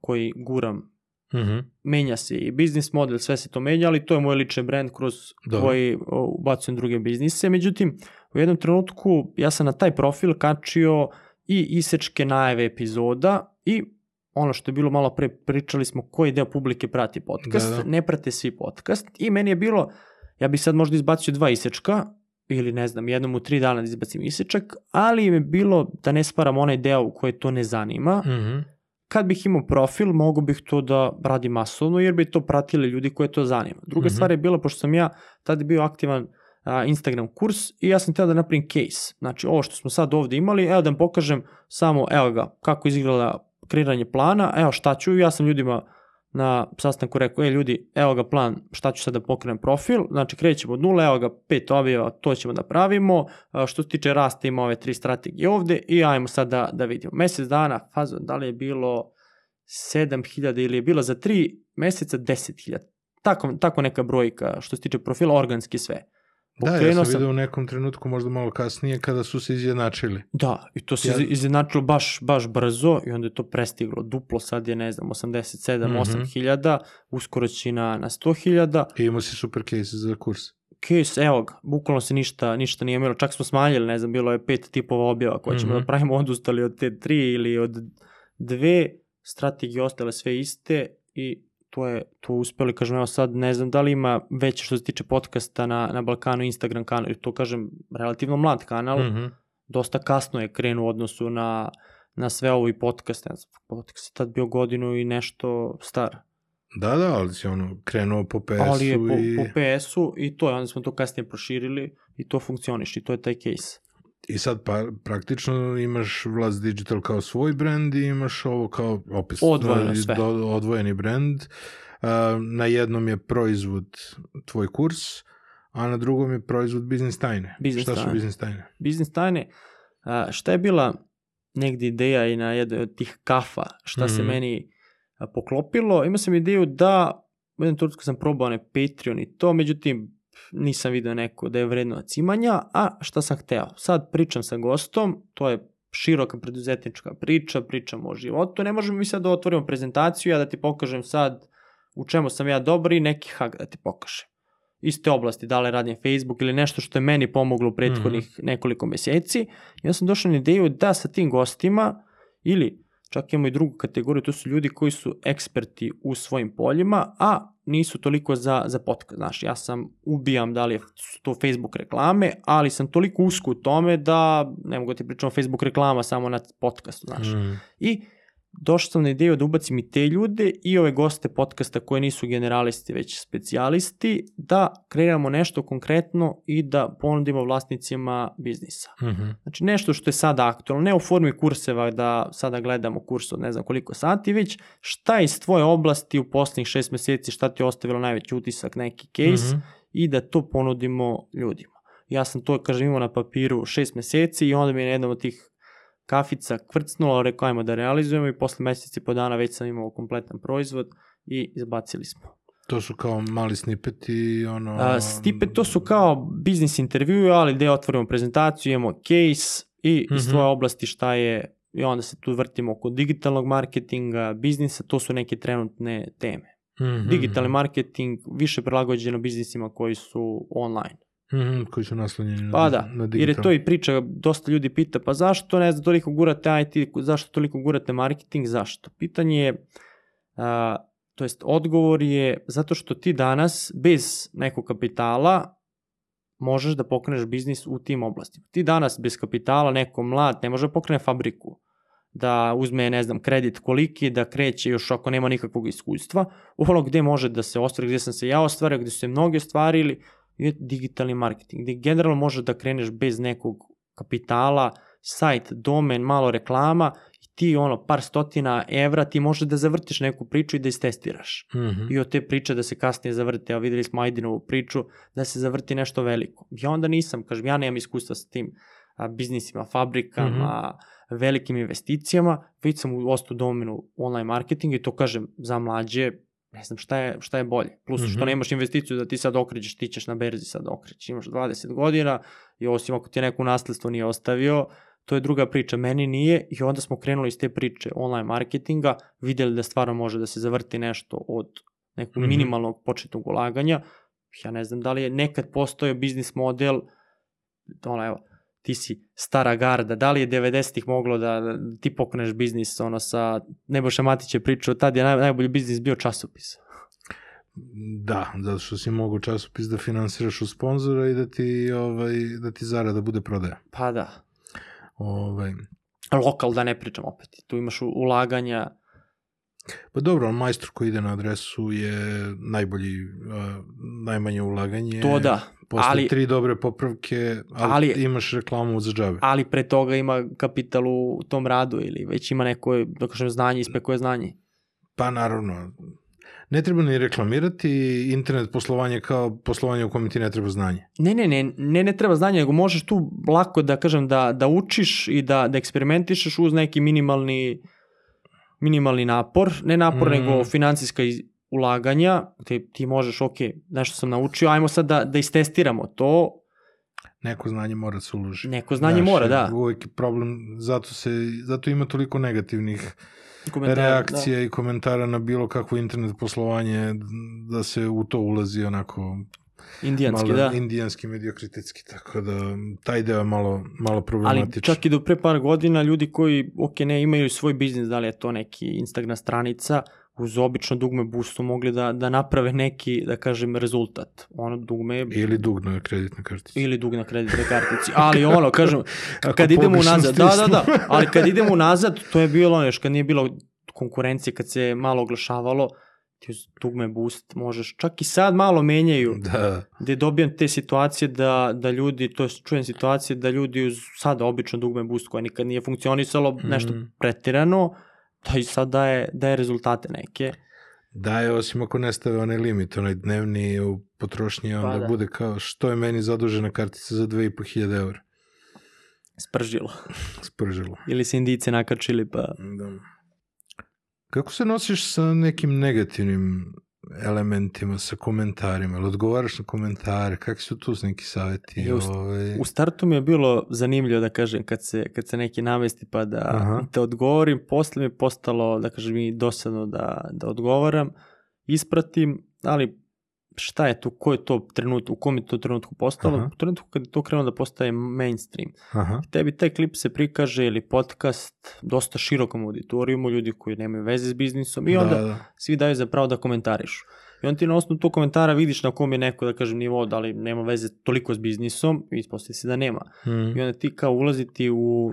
koji guram Mhm. menja se i biznis model, sve se to menja, ali to je moj lični brand kroz Dobro. koji ubacujem druge biznise. Međutim, u jednom trenutku ja sam na taj profil kačio i isečke najave epizoda i ono što je bilo malo pre, pričali smo koji deo publike prati podcast, Da, da. ne prate svi podcast i meni je bilo, ja bih sad možda izbacio dva isečka, ili ne znam, jednom u tri dana da izbacim isečak, ali mi je bilo da ne sparam onaj deo u koji to ne zanima, Mhm. kad bih imao profil, mogu bih to da radim masovno, jer bi to pratili ljudi koje to zanima. Druga Mhm. stvar je bila, pošto sam ja tada bio aktivan a, Instagram kurs i ja sam teo da napravim case. Znači, ovo što smo sad ovde imali, evo da vam pokažem samo, evo ga, kako izgleda kreiranje plana, evo šta ću, ja sam ljudima na sastanku rekao, e ljudi, evo ga plan, šta ću sad da pokrenem profil, znači krećemo od nula, evo ga pet objava, to ćemo da pravimo, što se tiče rasta ima ove tri strategije ovde i ajmo sad da, da vidimo. Mesec dana, fazon, da li je bilo 7000 ili je bilo za tri meseca 10.000. Tako, tako neka brojka što se tiče profila, organski sve. Da, ja Pokrenuo sam vidio u nekom trenutku, možda malo kasnije, kada su se izjednačili. Da, i to se Ja- izjednačilo baš, baš brzo i onda je to prestiglo duplo, sad je ne znam 87, Mhm. 8 hiljada, uskoro će na, na 100 hiljada. I imao si super case za kurs. Case, evo ga, bukvalno se ništa, ništa nije imelo, čak smo smanjili, ne znam, bilo je pet tipova objava koje ćemo Mhm. da pravimo, odustali od te tri ili od dve, strategije ostale sve iste i to je to uspeli, kažem, evo sad ne znam da li ima veće što se tiče podcasta na, na Balkanu Instagram kanal, to kažem, relativno mlad kanal, Mhm. dosta kasno je krenuo u odnosu na, na sve ovo i podcast, ne znam, podcast je tad bio godinu i nešto star, Da, da, ali si ono krenuo po PS-u ali je po, i... po PS-u i to je, onda smo to kasnije proširili i to funkcioniš i to je taj case. I sad pa, praktično imaš Vlad Digital kao svoj brand i imaš ovo kao opis Odvojeno sve. do- odvojeni brand. Uh, na jednom je proizvod tvoj kurs, a na drugom je proizvod biznis tajne. Biznis Šta su tajne. biznis tajne? Biznis tajne, a, šta je bila negdje ideja i na jednoj od tih kafa, šta se Mhm. meni poklopilo, imao sam ideju da u jednom trenutku sam probao ne Patreon i to, međutim, nisam video neko da je vredno cimanja, a šta sam hteo? Sad pričam sa gostom, to je široka preduzetnička priča, pričamo o životu, ne možemo mi sad da otvorimo prezentaciju, ja da ti pokažem sad u čemu sam ja dobar i neki hak da ti pokažem. Iste oblasti, da li radim Facebook ili nešto što je meni pomoglo u prethodnih mm -hmm. nekoliko meseci. Ja sam došao na ideju da sa tim gostima ili čak imamo i drugu kategoriju, to su ljudi koji su eksperti u svojim poljima, a nisu toliko za, za podcast. Znaš, ja sam, ubijam da li je to Facebook reklame, ali sam toliko usko u tome da ne mogu da ti pričam o Facebook reklama samo na podcastu, znaš. Mm. I došao sam na ideju da ubacim i te ljude i ove goste podcasta koje nisu generalisti već specijalisti, da kreiramo nešto konkretno i da ponudimo vlasnicima biznisa. Mm -hmm. Znači nešto što je sada aktualno, ne u formi kurseva da sada gledamo kurs od ne znam koliko sati, već šta iz tvoje oblasti u poslednjih šest meseci, šta ti je ostavilo najveći utisak, neki case mm -hmm. i da to ponudimo ljudima. Ja sam to, kažem, imao na papiru šest meseci i onda mi je na jednom od tih kafica kvrcnula, rekao ajmo da realizujemo i posle meseci po dana već sam imao kompletan proizvod i izbacili smo. To su kao mali snippeti, ono... A, snippet to su kao biznis intervju, ali gde otvorimo prezentaciju, imamo case i mm -hmm. iz tvoje oblasti šta je, i onda se tu vrtimo oko digitalnog marketinga, biznisa, to su neke trenutne teme. Mm -hmm. Digitalni marketing više prilagođeno biznisima koji su online. Mm -hmm, koji su naslonjeni pa na, da, na digital. jer je to i priča, dosta ljudi pita, pa zašto ne znam, toliko gurate IT, zašto toliko gurate marketing, zašto? Pitanje je, a, to jest odgovor je zato što ti danas bez nekog kapitala možeš da pokreneš biznis u tim oblastima. Ti danas bez kapitala, neko mlad, ne može da pokrene fabriku, da uzme, ne znam, kredit koliki, da kreće još ako nema nikakvog iskustva, ono gde može da se ostvari, gde sam se ja ostvario, gde su se mnogi ostvarili, je digitalni marketing, gde generalno možeš da kreneš bez nekog kapitala, sajt, domen, malo reklama i ti ono par stotina evra ti možeš da zavrtiš neku priču i da istestiraš. Mm -hmm. I od te priče da se kasnije zavrte, evo videli smo Ajdinovu priču, da se zavrti nešto veliko. Ja onda nisam, kažem, ja nemam iskustva sa tim a, biznisima, fabrikama, mm -hmm. velikim investicijama, već sam u ostu domenu online marketinga i to kažem za mlađe, ne znam šta je, šta je bolje. Plus mm -hmm. što mhm. nemaš investiciju da ti sad okrećeš, ti ćeš na berzi sad okreći. Imaš 20 godina i osim ako ti neko nasledstvo nije ostavio, to je druga priča. Meni nije i onda smo krenuli iz te priče online marketinga, videli da stvarno može da se zavrti nešto od nekog mm -hmm. minimalnog početnog ulaganja. Ja ne znam da li je nekad postojao biznis model, ono evo, ti si stara garda, da li je 90-ih moglo da, da ti pokreneš biznis ono sa, Nebojša Matić je pričao, tad je naj, najbolji biznis bio časopis. Da, zato što si mogu časopis da finansiraš u sponzora i da ti, ovaj, da ti zarada bude prodaja. Pa da. Ovaj. Lokal da ne pričam opet, tu imaš ulaganja, Pa dobro, on majstor koji ide na adresu je najbolji, uh, najmanje ulaganje. To da. Posle ali, tri dobre popravke, ali, ali, imaš reklamu za džabe. Ali pre toga ima kapital u tom radu ili već ima neko, da kažem, znanje, ispekuje znanje. Pa naravno. Ne treba ni reklamirati internet poslovanje kao poslovanje u kojem ti ne treba znanje. Ne, ne, ne, ne, ne treba znanje, nego možeš tu lako da kažem da, da učiš i da, da eksperimentišeš uz neki minimalni minimalni napor, ne napor, mm. nego financijska ulaganja, te ti možeš, ok, nešto sam naučio, ajmo sad da, da istestiramo to. Neko znanje mora da se uloži. Neko znanje Znaš, mora, da. Uvijek je problem, zato, se, zato ima toliko negativnih komentara, reakcija da. i komentara na bilo kakvo internet poslovanje, da se u to ulazi onako Indijanski, malo, da. Indijanski, mediokritetski, tako da taj deo je malo, malo problematičan. Ali čak i do pre par godina ljudi koji, ok, ne, imaju svoj biznis, da li je to neki Instagram stranica, uz obično dugme boostu mogli da, da naprave neki, da kažem, rezultat. Ono dugme... Ili dug na kreditnoj kartici. Ili dug na kreditnoj kartici. Ali ono, kažem, kad idemo unazad, da, da, da, ali kad idemo unazad, to je bilo još, kad nije bilo konkurencije, kad se malo oglašavalo, ti uz dugme boost možeš, čak i sad malo menjaju, da. gde dobijam te situacije da, da ljudi, to je čujem situacije da ljudi uz sada obično dugme boost koja nikad nije funkcionisalo mm. nešto pretirano, da i sad daje, daje rezultate neke. Daje, osim ako ne stave onaj limit, onaj dnevni u potrošnji, onda pa da. bude kao što je meni zadužena kartica za 2500 eura. Spržilo. Spržilo. Ili se indice nakačili pa... Da. Kako se nosiš sa nekim negativnim elementima, sa komentarima, ili odgovaraš na komentare, kakvi su tu neki savjeti? E, u- ovaj? U startu mi je bilo zanimljivo da kažem kad se, kad se neki namesti pa da Aha. te odgovorim, posle mi je postalo da kažem i dosadno da, da odgovaram, ispratim, ali šta je tu, ko je to trenut, u kom je to trenutku postalo? Aha. U trenutku kad je to krenulo da postaje mainstream. Aha, Tebi taj klip se prikaže ili podcast dosta širokom auditorijumu, ljudi koji nemaju veze s biznisom i onda da, da. svi daju za pravo da komentarišu. I on ti na osnovu tog komentara vidiš na kom je neko, da kažem, nivo, da li nema veze toliko s biznisom, i ispostavi se da nema. Mm. I onda ti kao ulaziti u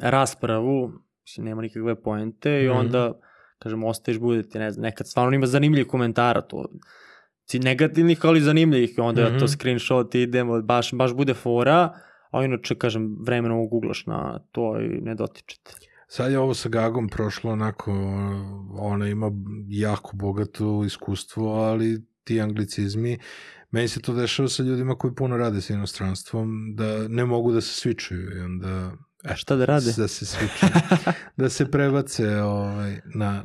raspravu, mislim, nema nikakve poente, i Mhm. onda, kažem, ostaješ, bude ti, ne znam, nekad stvarno ima zanimljivih komentara, to si negativnih, ali zanimljivih, i onda ja Mhm. to screenshot idemo, baš, baš bude fora, a inače, kažem, vremenom googlaš na to i ne dotičete. Sad je ovo sa Gagom prošlo onako, ona ima jako bogato iskustvo, ali ti anglicizmi, meni se to dešava sa ljudima koji puno rade sa inostranstvom, da ne mogu da se svičuju i onda... E, Šta da rade? Da se svičuju. da se prebace ovaj, na,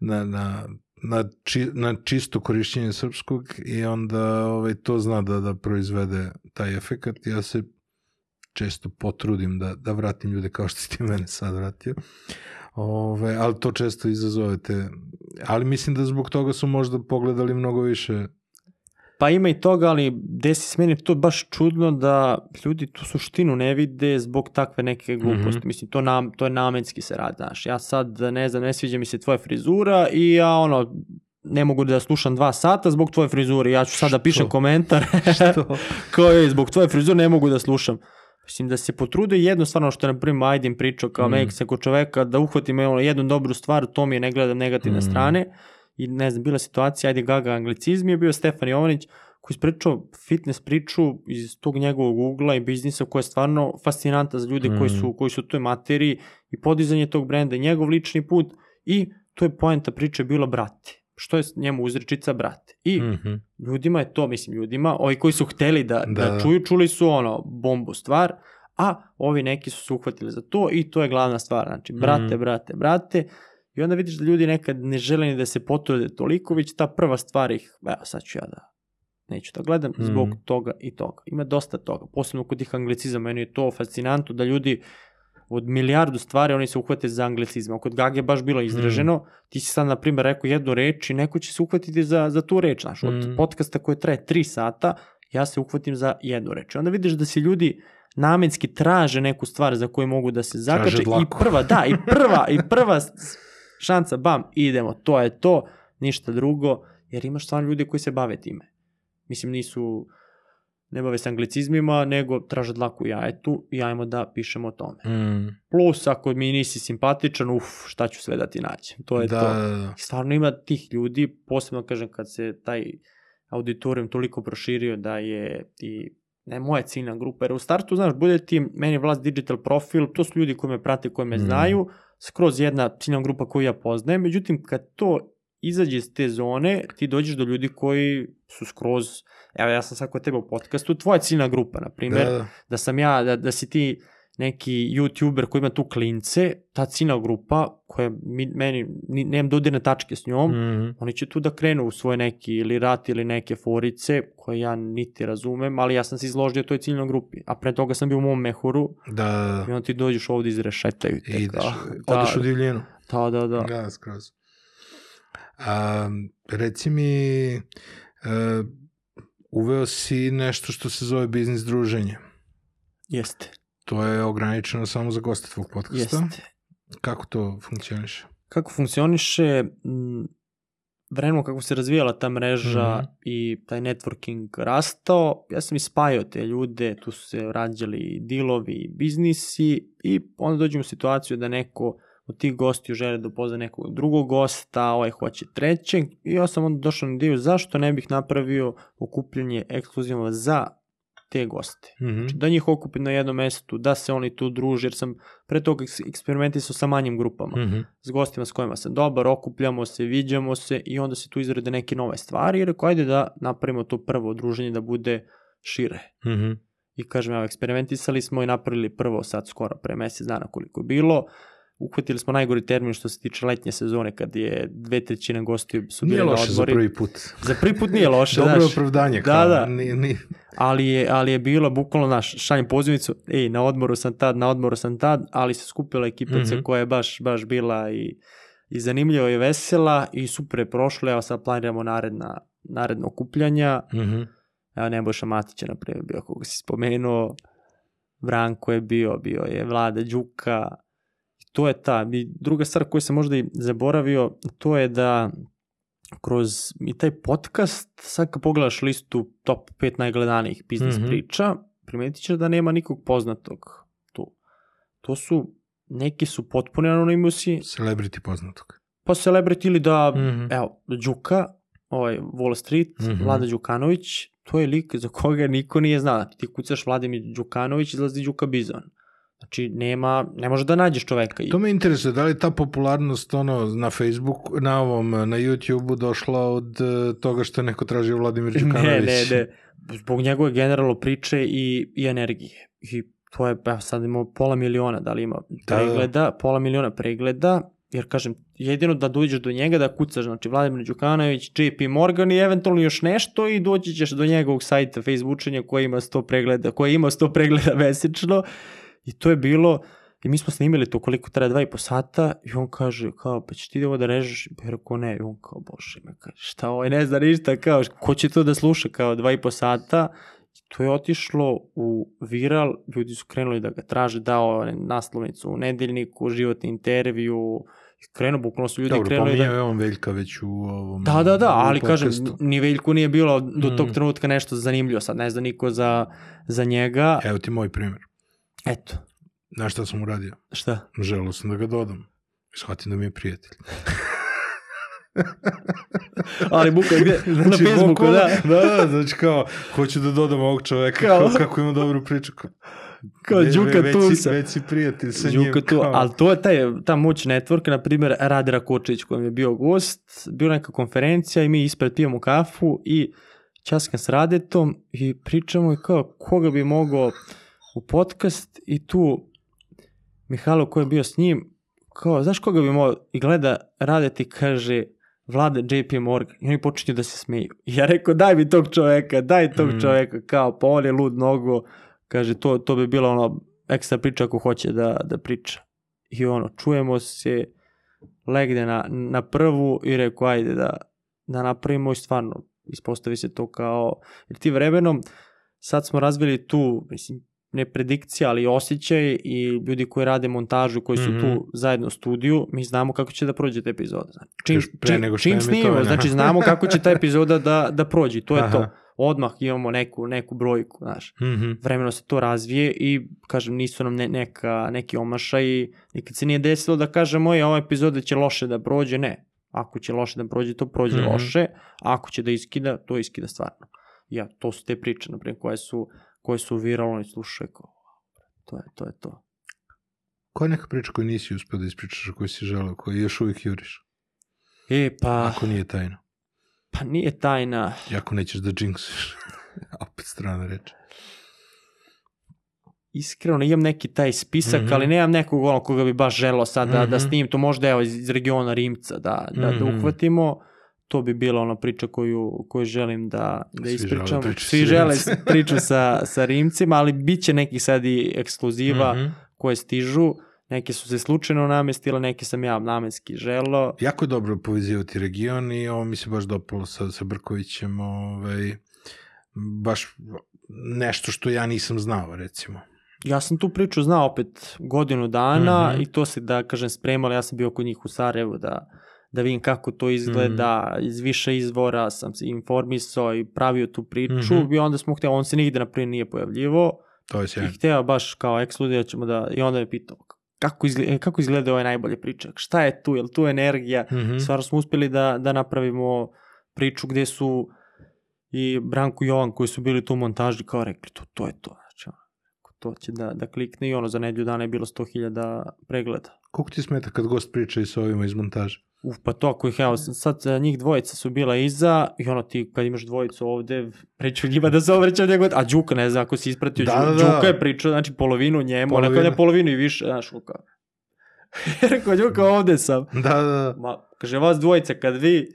na, na, na, či, na čisto korišćenje srpskog i onda ovaj, to zna da, da proizvede taj efekat. Ja se često potrudim da, da vratim ljude kao što ti mene sad vratio. Ove, ali to često izazovete. Ali mislim da zbog toga su možda pogledali mnogo više. Pa ima i toga, ali desi se meni to baš čudno da ljudi tu suštinu ne vide zbog takve neke gluposti. Mhm. Mislim, to, nam, to je namenski se radi, znaš. Ja sad, ne znam, ne sviđa mi se tvoja frizura i ja, ono, ne mogu da slušam dva sata zbog tvoje frizure. Ja ću sad da pišem komentar Što? kao je, zbog tvoje frizure ne mogu da slušam. Mislim da se potrude jednostavno što je na primjer Aydin pričao kao Mm. mm. Meksa kod čoveka da uhvatim ono, jednu dobru stvar, to mi je ne gledam negativne Mm. strane i ne znam, bila situacija, ajde Gaga anglicizmi je bio Stefan Jovanić koji je ispričao fitness priču iz tog njegovog ugla i biznisa koja je stvarno fascinanta za ljude Mm. koji, su, koji su u toj materiji i podizanje tog brenda njegov lični put i to je poenta priče bila brate. Što je njemu uzrečica brate. I Mhm. ljudima je to, mislim ljudima, ovi koji su hteli da, da, Da, da čuju, čuli su ono bombu stvar, a ovi neki su se uhvatili za to i to je glavna stvar, znači brate, Mhm. brate, brate i onda vidiš da ljudi nekad ne žele ni da se potrude toliko, već ta prva stvar ih, evo sad ću ja da neću da gledam Mhm. zbog toga i toga. Ima dosta toga, posebno kod tih anglicizama, meni je to fascinantno da ljudi od milijardu stvari oni se uhvate za anglicizma. Kod Gage je baš bilo izraženo, ti si sad na primjer rekao jednu reč i neko će se uhvatiti za, za tu reč. Znaš, od Mm. podcasta koje traje tri sata, ja se uhvatim za jednu reč. I onda vidiš da se ljudi namenski traže neku stvar za koju mogu da se zakače i prva, da, i prva, i prva šansa, bam, idemo, to je to, ništa drugo, jer imaš stvarno ljudi koji se bave time. Mislim, nisu, ne bave se anglicizmima, nego traže dlaku jajetu i ajmo da pišemo o tome. Mm. Plus, ako mi nisi simpatičan, uf, šta ću sve da ti nađem. To je da, to. da, da. I Stvarno ima tih ljudi, posebno kažem kad se taj auditorijum toliko proširio da je i ne moja ciljna grupa, jer u startu, znaš, bude ti meni vlast digital profil, to su ljudi koji me prate, koji me Mm. znaju, skroz jedna ciljna grupa koju ja poznajem, međutim, kad to izađe iz te zone, ti dođeš do ljudi koji su skroz, evo ja sam sad kod tebe u podcastu, tvoja ciljna grupa, na primjer, Da, da. da sam ja, da, da si ti neki youtuber koji ima tu klince, ta ciljna grupa koja mi, meni, ni, nemam dodirne tačke s njom, Mhm. oni će tu da krenu u svoje neki ili rat ili neke forice koje ja niti razumem, ali ja sam se izložio toj ciljnoj grupi. A pre toga sam bio u mom mehuru Da, da, i da. onda ti dođeš ovde izrešetaju te. Ideš, kao, odeš u divljinu. Da, da, da. Da, skroz. A, reci mi, uh, uveo si nešto što se zove biznis druženje. Jeste, To je ograničeno samo za goste tvog podcasta. jeste. Kako to funkcioniše? Kako funkcioniše, m, vremenom kako se razvijala ta mreža Mhm. i taj networking rastao, ja sam ispajao te ljude, tu su se rađali dilovi biznisi i onda dođemo u situaciju da neko od tih gostiju žele da upozna nekog drugog gosta, ovaj hoće trećeg i ja sam onda došao na ideju zašto ne bih napravio okupljanje ekskluzivno za te goste. Mhm. Znači, da njih okupim na jednom mestu, da se oni tu druže, jer sam pre toga eks- eksperimentisao sa manjim grupama Mhm. s gostima s kojima sam dobar, okupljamo se, viđamo se i onda se tu izrede neke nove stvari i rekao ajde da napravimo to prvo druženje da bude šire. Mhm. I kažem, evo, eksperimentisali smo i napravili prvo sad skoro pre mesec dana koliko je bilo. Uhvatili smo najgori termin što se tiče letnje sezone, kad je dve trećine gostiju su Nije bili na loše za odmori. prvi put. Za prvi put nije loše, Dobro znaš. opravdanje. Da, Kao, da. Ni, ni, ali je, ali je bilo bukvalno naš šaljem pozivnicu, ej, na odmoru sam tad, na odmoru sam tad, ali se skupila ekipica Mhm. koja je baš, baš bila i, i zanimljiva i vesela i super je prošlo, evo sad planiramo naredna, naredna okupljanja, Mhm. evo Nebojša Matić je na primjer bio koga si spomenuo, Vranko je bio, bio je Vlada Đuka, to je ta, i druga stvar koju sam možda i zaboravio, to je da kroz i taj podcast, sad kad pogledaš listu top 5 najgledanijih biznis Mhm. priča, primetit ćeš da nema nikog poznatog tu. To su, neki su potpuni anonimusi, Celebrity poznatog. pa celebrity ili da, Mhm. evo, Đuka, ovaj Wall Street, Mhm. Vlada Đukanović, to je lik za koga niko nije zna. Ti kucaš Vladimir Đukanović, izlazi Đuka Bizon. Znači, nema, ne može da nađeš čoveka. To me interesuje, da li ta popularnost ono na Facebooku, na ovom, na YouTubeu došla od eh, toga što je neko tražio Vladimir Đukanović? Ne, ne, ne. Zbog njegove generalno priče i, i energije. I to je, evo sad imamo pola miliona, da li ima Da, da. pregleda, pola miliona pregleda, jer kažem, jedino da dođeš do njega da kucaš, znači Vladimir Đukanović, JP Morgan i eventualno još nešto i doći ćeš do njegovog sajta Facebookenja koji ima 100 pregleda, koji ima 100 pregleda mesečno i to je bilo, i mi smo snimili to koliko traje dva i po sata i on kaže kao pa će ti ovo da režeš ja rekao ne i on kao bože me kaže šta ovaj ne zna ništa kao ko će to da sluša kao dva i po sata I to je otišlo u viral, ljudi su krenuli da ga traže, dao naslovnicu u nedeljniku, životni intervju, i krenu, bukvalno su ljudi Dobro, krenuli da... je on Veljka već u ovom Da, da, da, ali kažem, ni Veljku nije bilo do tog Mm. trenutka nešto zanimljivo, sad ne zna niko za, za njega. Evo ti moj primjer. Eto, Znaš šta sam uradio? šta? Želeo sam da ga dodam. Shvatim da mi je prijatelj. Ali buka gde? na Facebooku, da. da, da, znači kao, hoću da dodam ovog čoveka, Kao- kako ima dobru priču. Kao, Kao Đuka ve- tu već, si- prijatelj sa njim. Đuka tu, kao- ali to je taj, ta moć networka, na primjer Rade Rakočić kojem je bio gost, bila neka konferencija i mi ispred pijemo kafu i časkam s Radetom i pričamo i kao koga bi mogao u podcast i tu Mihajlo koji je bio s njim, kao znaš koga bi mogao i gleda Radet i kaže Vlada JP Morgan i oni počinju da se smeju. I ja rekao daj mi tog čoveka, daj tog Mhm. čoveka, kao pa on je lud mnogo, kaže to, to bi bila ono ekstra priča ako hoće da, da priča. I ono, čujemo se, legne na, na prvu i rekao ajde da, da napravimo i stvarno ispostavi se to kao, jer ti vremenom sad smo razvili tu, mislim, ne predikcija, ali osjećaj i ljudi koji rade montažu, koji su Mhm. tu zajedno u studiju, mi znamo kako će da prođe ta epizoda. Znači, čim, Još pre čim, nego što čim je snimimo, znači znamo kako će ta epizoda da, da prođe, i to je Aha. to. Odmah imamo neku, neku brojku, znaš Mhm. vremeno se to razvije i kažem nisu nam ne, neka, neki omašaj nikad se nije desilo da kažemo oj ova epizoda će loše da prođe, ne ako će loše da prođe to prođe Mhm. loše a ako će da iskida, to iskida stvarno ja, to su te priče naprimjer koje su koje su viralno i slušaju kao to je to je to Koja je neka priča koju nisi uspio da ispričaš, koju si želeo, koju još uvijek juriš? e pa, Ako nije tajna. pa nije tajna I ako nećeš da jinxuješ. Opet strana reč. iskreno imam neki taj spisak, Mhm. ali nemam nekog ono koga bi baš želeo sad da, da Mhm. snimim, to možda evo iz, iz regiona Rimca da, da, da Mhm. uhvatimo, to bi bila ona priča koju, koju želim da, da Svi žele ispričam. priču Svi žele priču sa, sa Rimcima, ali bit će neki sad i ekskluziva Mhm. koje stižu, neke su se slučajno namestile, neke sam ja namenski želeo. Jako je dobro povezivati region i ovo mi se baš dopalo sa, sa Brkovićem, ovaj, baš nešto što ja nisam znao, recimo. Ja sam tu priču znao opet godinu dana Mhm. i to se da kažem spremalo, ja sam bio kod njih u Sarajevu da, da vidim kako to izgleda, Mhm. iz više izvora sam se informisao i pravio tu priču Mhm. i onda smo htjeli, on se nigde naprijed nije pojavljivo To je i sjajno. hteo baš kao ekskluziva ćemo da, i onda me pitao kako izgleda, kako izgleda ovaj najbolje priča, šta je tu, je li tu energija, Mhm. stvarno smo uspjeli da, da napravimo priču gde su i Branko i Jovan koji su bili tu u montaži kao rekli to, to je to. To će da, da klikne i ono za nedelju dana je bilo 100.000 pregleda. Koliko ti smeta kad gost priča i sa ovima iz montaže? Uf, pa to ako ih, evo, sad e, njih dvojica su bila iza i ono ti kad imaš dvojicu ovde, priču njima da se obraćam njegov, a Đuka ne znam ako si ispratio, Da, da, da. Đuka je pričao, znači polovinu njemu, Polovinu. polovinu. ne polovinu i više, znaš, kao. Rekao, Đuka, ovde sam. Da, da, da. Ma, kaže, vas dvojica, kad vi,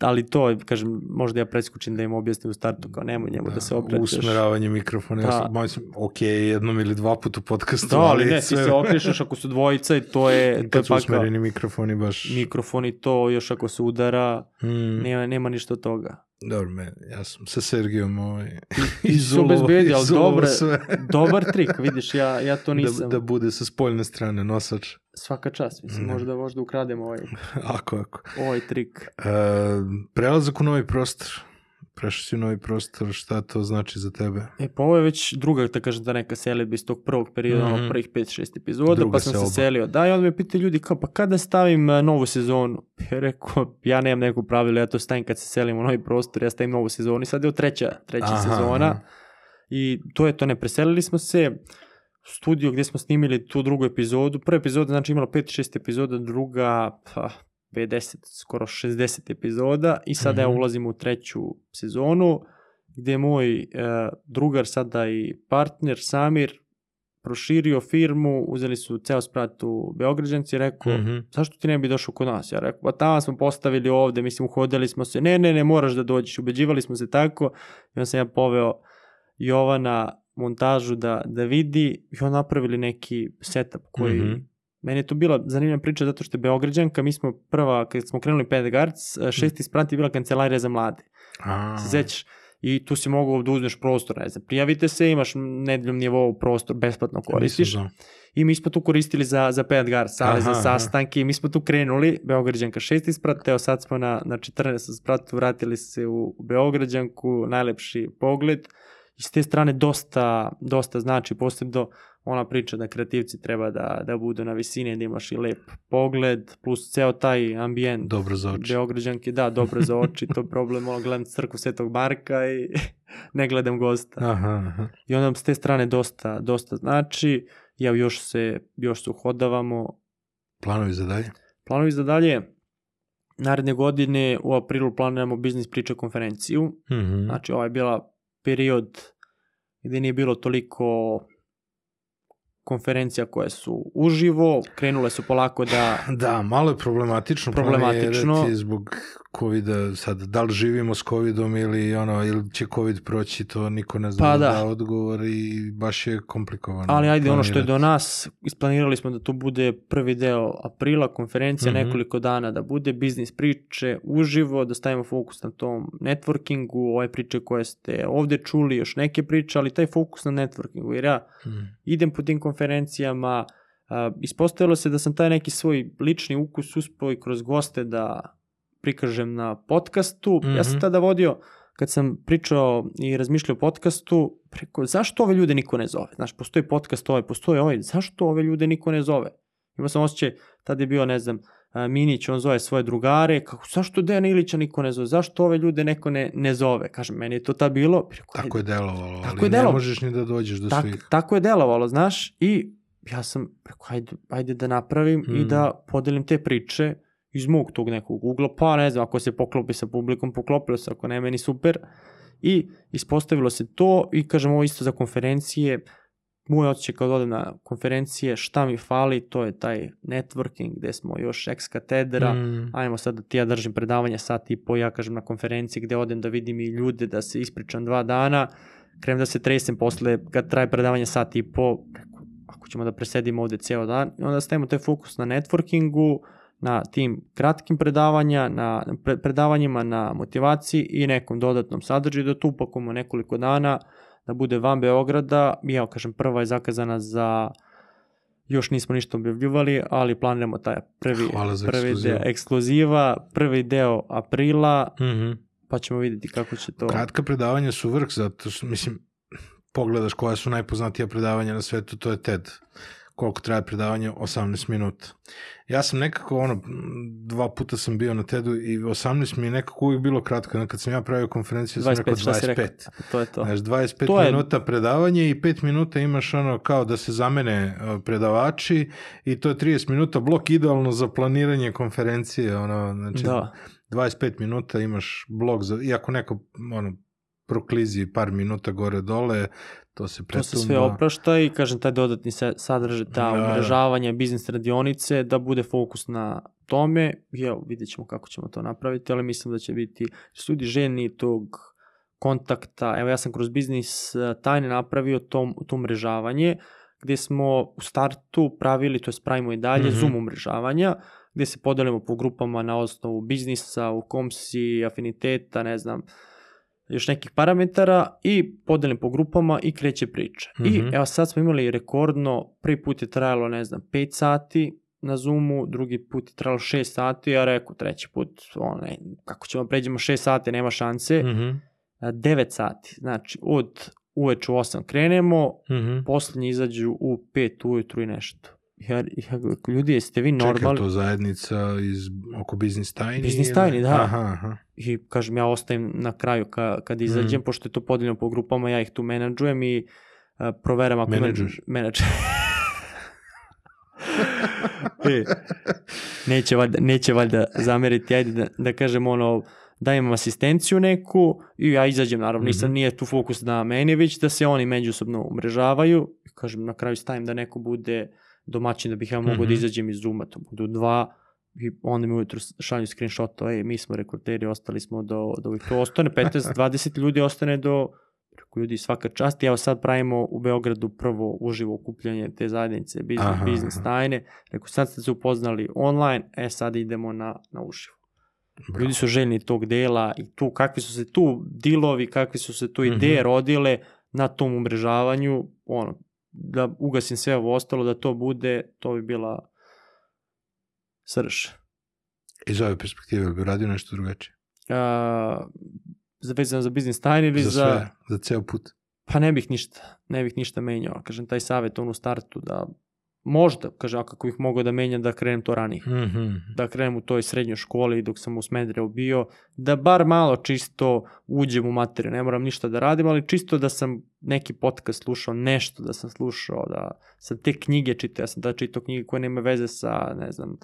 ali to, kažem, možda ja preskučim da im objasnim u startu, kao nemoj njemu da, se okrećeš. Usmeravanje mikrofona, ja Da. sam, ok, jednom ili dva puta u podcastu, Da, ali ne, ti sve- se okrećeš ako su dvojica i to je, kad su pakao. usmereni mikrofoni baš... Mikrofon i to, još ako se udara, Mm, nema, nema ništa od toga. Dobro, me, ja sam sa Sergijom ovaj, si obezbedio, ali dobre, sve. dobar trik, vidiš, ja, ja to Da, nisam. da bude sa spoljne strane nosač. Svaka čast, mislim, Ne. možda, možda ukrademo ovaj, Ako, ako. ovaj trik. E, prelazak u novi prostor. Prešao si u novi prostor, šta to znači za tebe? E, pa ovo je već druga, da kažem, da neka selidba iz tog prvog perioda, Mhm. ono prvih 5-6 epizoda, Druga pa sam selba. se selio. Da, i onda me pitaju ljudi kao, pa kada stavim e, novu sezonu? Ja rekao, ja nemam neku pravilo, ja to stavim kad se selim u novi prostor, ja stavim novu sezonu i sad je ovo treća, treća Aha, sezona. aha. I to je to, ne preselili smo se, studio gdje smo snimili tu drugu epizodu, prva epizoda znači imala 5-6 epizoda, druga pa, 50, skoro 60 epizoda i sada ja Mhm. ulazim u treću sezonu gdje je moj e, drugar sada i partner Samir proširio firmu, uzeli su ceo sprat u Beograđanci i rekao, Mhm. zašto ti ne bi došao kod nas? Ja rekao, pa tamo smo postavili ovde, mislim, uhodili smo se, ne, ne, ne, moraš da dođeš, ubeđivali smo se tako, i onda sam ja poveo Jovana montažu da, da vidi i on napravili neki setup koji, Mhm. Meni je to bila zanimljiva priča zato što je Beograđanka, mi smo prva, kad smo krenuli Pet Garc, Mhm. šesti sprat je bila kancelarija za mlade, A, se sećaš? I tu si mogao da uzmeš prostor, ne znam, prijavite se, imaš nedeljom nivou prostor, besplatno koristiš. znao. I mi smo tu koristili za, za Pet Gar, sale za sastanke i mi smo tu krenuli, Beograđanka šesti sprat, evo sad smo na, na 14. spratu, vratili se u Beograđanku, najlepši pogled. I s te strane dosta, dosta znači, posebno ona priča da kreativci treba da, da budu na visini, da imaš i lep pogled, plus ceo taj ambijent. Dobro za oči. Beograđanke, da, dobro za oči, to je problem, ono, gledam crkvu Svetog Marka i ne gledam gosta. Aha, aha. I onda s te strane dosta, dosta znači, ja još se, još se uhodavamo. Planovi za dalje? Planovi za dalje, naredne godine u aprilu planiramo biznis priča konferenciju, Mhm. znači ovo je bila period gdje nije bilo toliko konferencija koje su uživo, krenule su polako da Da, malo je problematično. Problematično. planirati Zbog covida, sad, da li živimo s covidom ili, ono, ili će covid proći, to niko ne zna Pa da da. odgovor i baš je komplikovano. Ali ajde, ono što je do planirati. nas, isplanirali smo da to bude prvi deo aprila, konferencija Mhm. nekoliko dana da bude, biznis priče uživo, da stavimo fokus na tom networkingu, ove priče koje ste ovde čuli, još neke priče, ali taj fokus na networkingu, jer ja Mhm. idem po tim konferencijama, a, ispostavilo se da sam taj neki svoj lični ukus uspio i kroz goste da prikažem na podcastu. Ja sam Mhm. tada vodio, kad sam pričao i razmišljao o podcastu, preko, zašto ove ljude niko ne zove? Znaš, postoji podcast ovaj, postoji ovaj, zašto ove ljude niko ne zove? Imao sam osjećaj, tada je bio, ne znam, Minić, on zove svoje drugare, kako, zašto Dejan Ilića niko ne zove? Zašto ove ljude neko ne, ne zove? Kažem, meni je to tad bilo. Preko, Tako je delovalo, Tako ali je ne delovalo. možeš ni da dođeš do tak, svih. tako je delovalo, znaš, i ja sam rekao, ajde, ajde da napravim i Mm. da podelim te priče iz mog tog nekog ugla, pa ne znam, ako se poklopi sa publikom, poklopilo se, ako ne, meni super. I ispostavilo se to i kažem ovo isto za konferencije, moj osjećaj kad odem na konferencije, šta mi fali, to je taj networking gde smo još ex katedra, Mm. ajmo sad da ti ja držim predavanje sat i po, ja kažem na konferenciji gde odem da vidim i ljude, da se ispričam dva dana, krenem da se tresem posle kad traje predavanje sat i po, ako ćemo da presedimo ovde ceo dan, i onda stavimo taj fokus na networkingu, na tim kratkim predavanja, na pre, predavanjima na motivaciji i nekom dodatnom sadržaju, da tu upakujemo nekoliko dana, da bude van Beograda, evo kažem, prva je zakazana za još nismo ništa objavljivali, ali planiramo taj prvi, prvi ekskluzivu. deo ekskluziva, prvi deo aprila, Mhm. pa ćemo vidjeti kako će to... Kratka predavanja su vrh, zato što, mislim, pogledaš koja su najpoznatija predavanja na svetu, to je TED. Koliko traje predavanje? 18 minuta. Ja sam nekako, ono, dva puta sam bio na TED-u i 18 mi je nekako uvijek bilo kratko. Kad sam ja pravio konferenciju, sam rekao 25, šta si rekao? 25. To je to. Znaš, 25 To je- minuta predavanje i 5 minuta imaš ono kao da se zamene uh, predavači i to je 30 minuta blok idealno za planiranje konferencije. Ono, znači, Da. 25 minuta imaš blog za, iako neko ono, proklizi par minuta gore dole, to se To se sve oprašta i kažem taj dodatni sadržaj, ta Da, da. umrežavanja, biznis radionice, da bude fokus na tome. I evo, vidjet ćemo kako ćemo to napraviti, ali mislim da će biti ljudi željni tog kontakta. Evo ja sam kroz biznis eh, tajne napravio to, to umrežavanje gdje smo u startu pravili, to je pravimo i dalje, Mhm. Zoom umrežavanja, gdje se podelimo po grupama na osnovu biznisa, u kom si, afiniteta, ne znam, još nekih parametara i podelim po grupama i kreće priča. Mhm. I evo sad smo imali rekordno, prvi put je trajalo, ne znam, 5 sati na Zoomu, drugi put je trajalo 6 sati, ja rekao treći put, ne, kako ćemo pređemo 6 sati, nema šanse, Mhm, 9 sati, znači od uveče u 8 krenemo, mhm. posljednji izađu u 5 ujutru i nešto. Ja, ja, ljudi, jeste vi Čekaj, normalni? to zajednica iz, oko biznis tajni? Biznis tajni, da. Aha, aha. I kažem, ja ostajem na kraju ka, kad izađem, Mhm. pošto je to podeljeno po grupama, ja ih tu menadžujem i uh, proveram ako... Menadžuješ? Menadžer. e, neće, valjda, neće valjda zameriti, ajde da, da kažem ono, dajem asistenciju neku i ja izađem, naravno, nisam, Mhm. nije tu fokus na meni, već da se oni međusobno umrežavaju. Kažem, na kraju stavim da neko bude domaćin, da bih ja mogao Mhm. da izađem iz Zooma, to budu dva, i onda mi ujutro šalju screenshot, ej, mi smo rekruteri, ostali smo do, do ovih, to ostane 15-20 ljudi, ostane do Rekao, ljudi, svaka čast. I Evo sad pravimo u Beogradu prvo uživo okupljanje te zajednice, biznis, Aha, biznis aha. tajne. Rekao, sad ste se upoznali online, e sad idemo na, na uživo. Bravo. Ljudi su željni tog dela i tu, kakvi su se tu dilovi, kakvi su se tu ideje Mhm. rodile na tom umrežavanju, ono, da ugasim sve ovo ostalo, da to bude, to bi bila srž. Iz ove perspektive bi radio nešto drugačije. A, za- vezano za biznis tajne ili Za za... sve, za ceo put. Pa ne bih ništa, ne bih ništa menjao. Kažem, taj savjet on u startu da možda, kažem, a kako bih mogao da menjam da krenem to ranije. Mhm. Da krenem u toj srednjoj školi dok sam u Smedreu bio, da bar malo čisto uđem u materiju. Ne moram ništa da radim, ali čisto da sam neki podcast slušao, nešto da sam slušao, da sam te knjige čitao. Ja sam da čitao knjige koje nema veze sa, ne znam,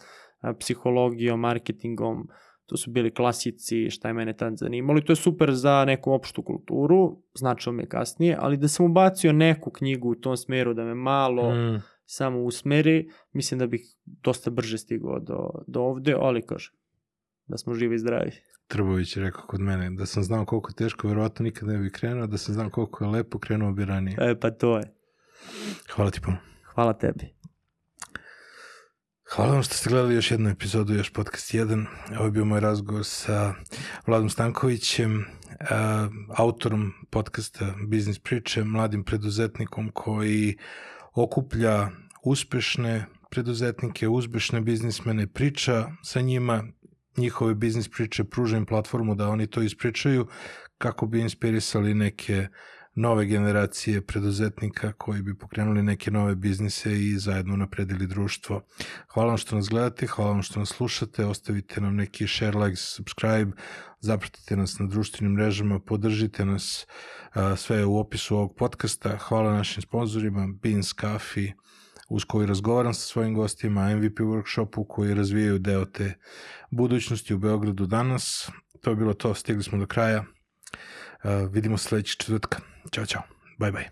psihologijom, marketingom, to su bili klasici, šta je mene tad zanimalo i to je super za neku opštu kulturu, značilo mi je kasnije, ali da sam ubacio neku knjigu u tom smeru da me malo Mm. Samo usmeri, mislim da bih dosta brže stigao do, do ovde, ali kažem, da smo živi i zdravi. Trbović je rekao kod mene, da sam znao koliko je teško, verovatno nikad ne bi krenuo, da sam znao koliko je lepo, krenuo bi ranije. E, pa to je. Hvala ti puno. Hvala tebi. Hvala vam što ste gledali još jednu epizodu, još podcast 1. Ovo je bio moj razgovor sa Vladom Stankovićem, uh, autorom podcasta Biznis priče, mladim preduzetnikom koji okuplja uspešne preduzetnike, uspešne biznismene, priča sa njima, njihove biznis priče, pruža im platformu da oni to ispričaju kako bi inspirisali neke nove generacije preduzetnika koji bi pokrenuli neke nove biznise i zajedno napredili društvo. Hvala vam što nas gledate, hvala vam što nas slušate, ostavite nam neki share, like, subscribe, zapratite nas na društvenim mrežama, podržite nas, sve je u opisu ovog podcasta. Hvala našim sponsorima, Beans Coffee, uz koji razgovaram sa svojim gostima, MVP workshopu koji razvijaju deo te budućnosti u Beogradu danas. To je bilo to, stigli smo do kraja. Uh, vidimo sledećeg četvrtka. Chao, chao. Bye, bye.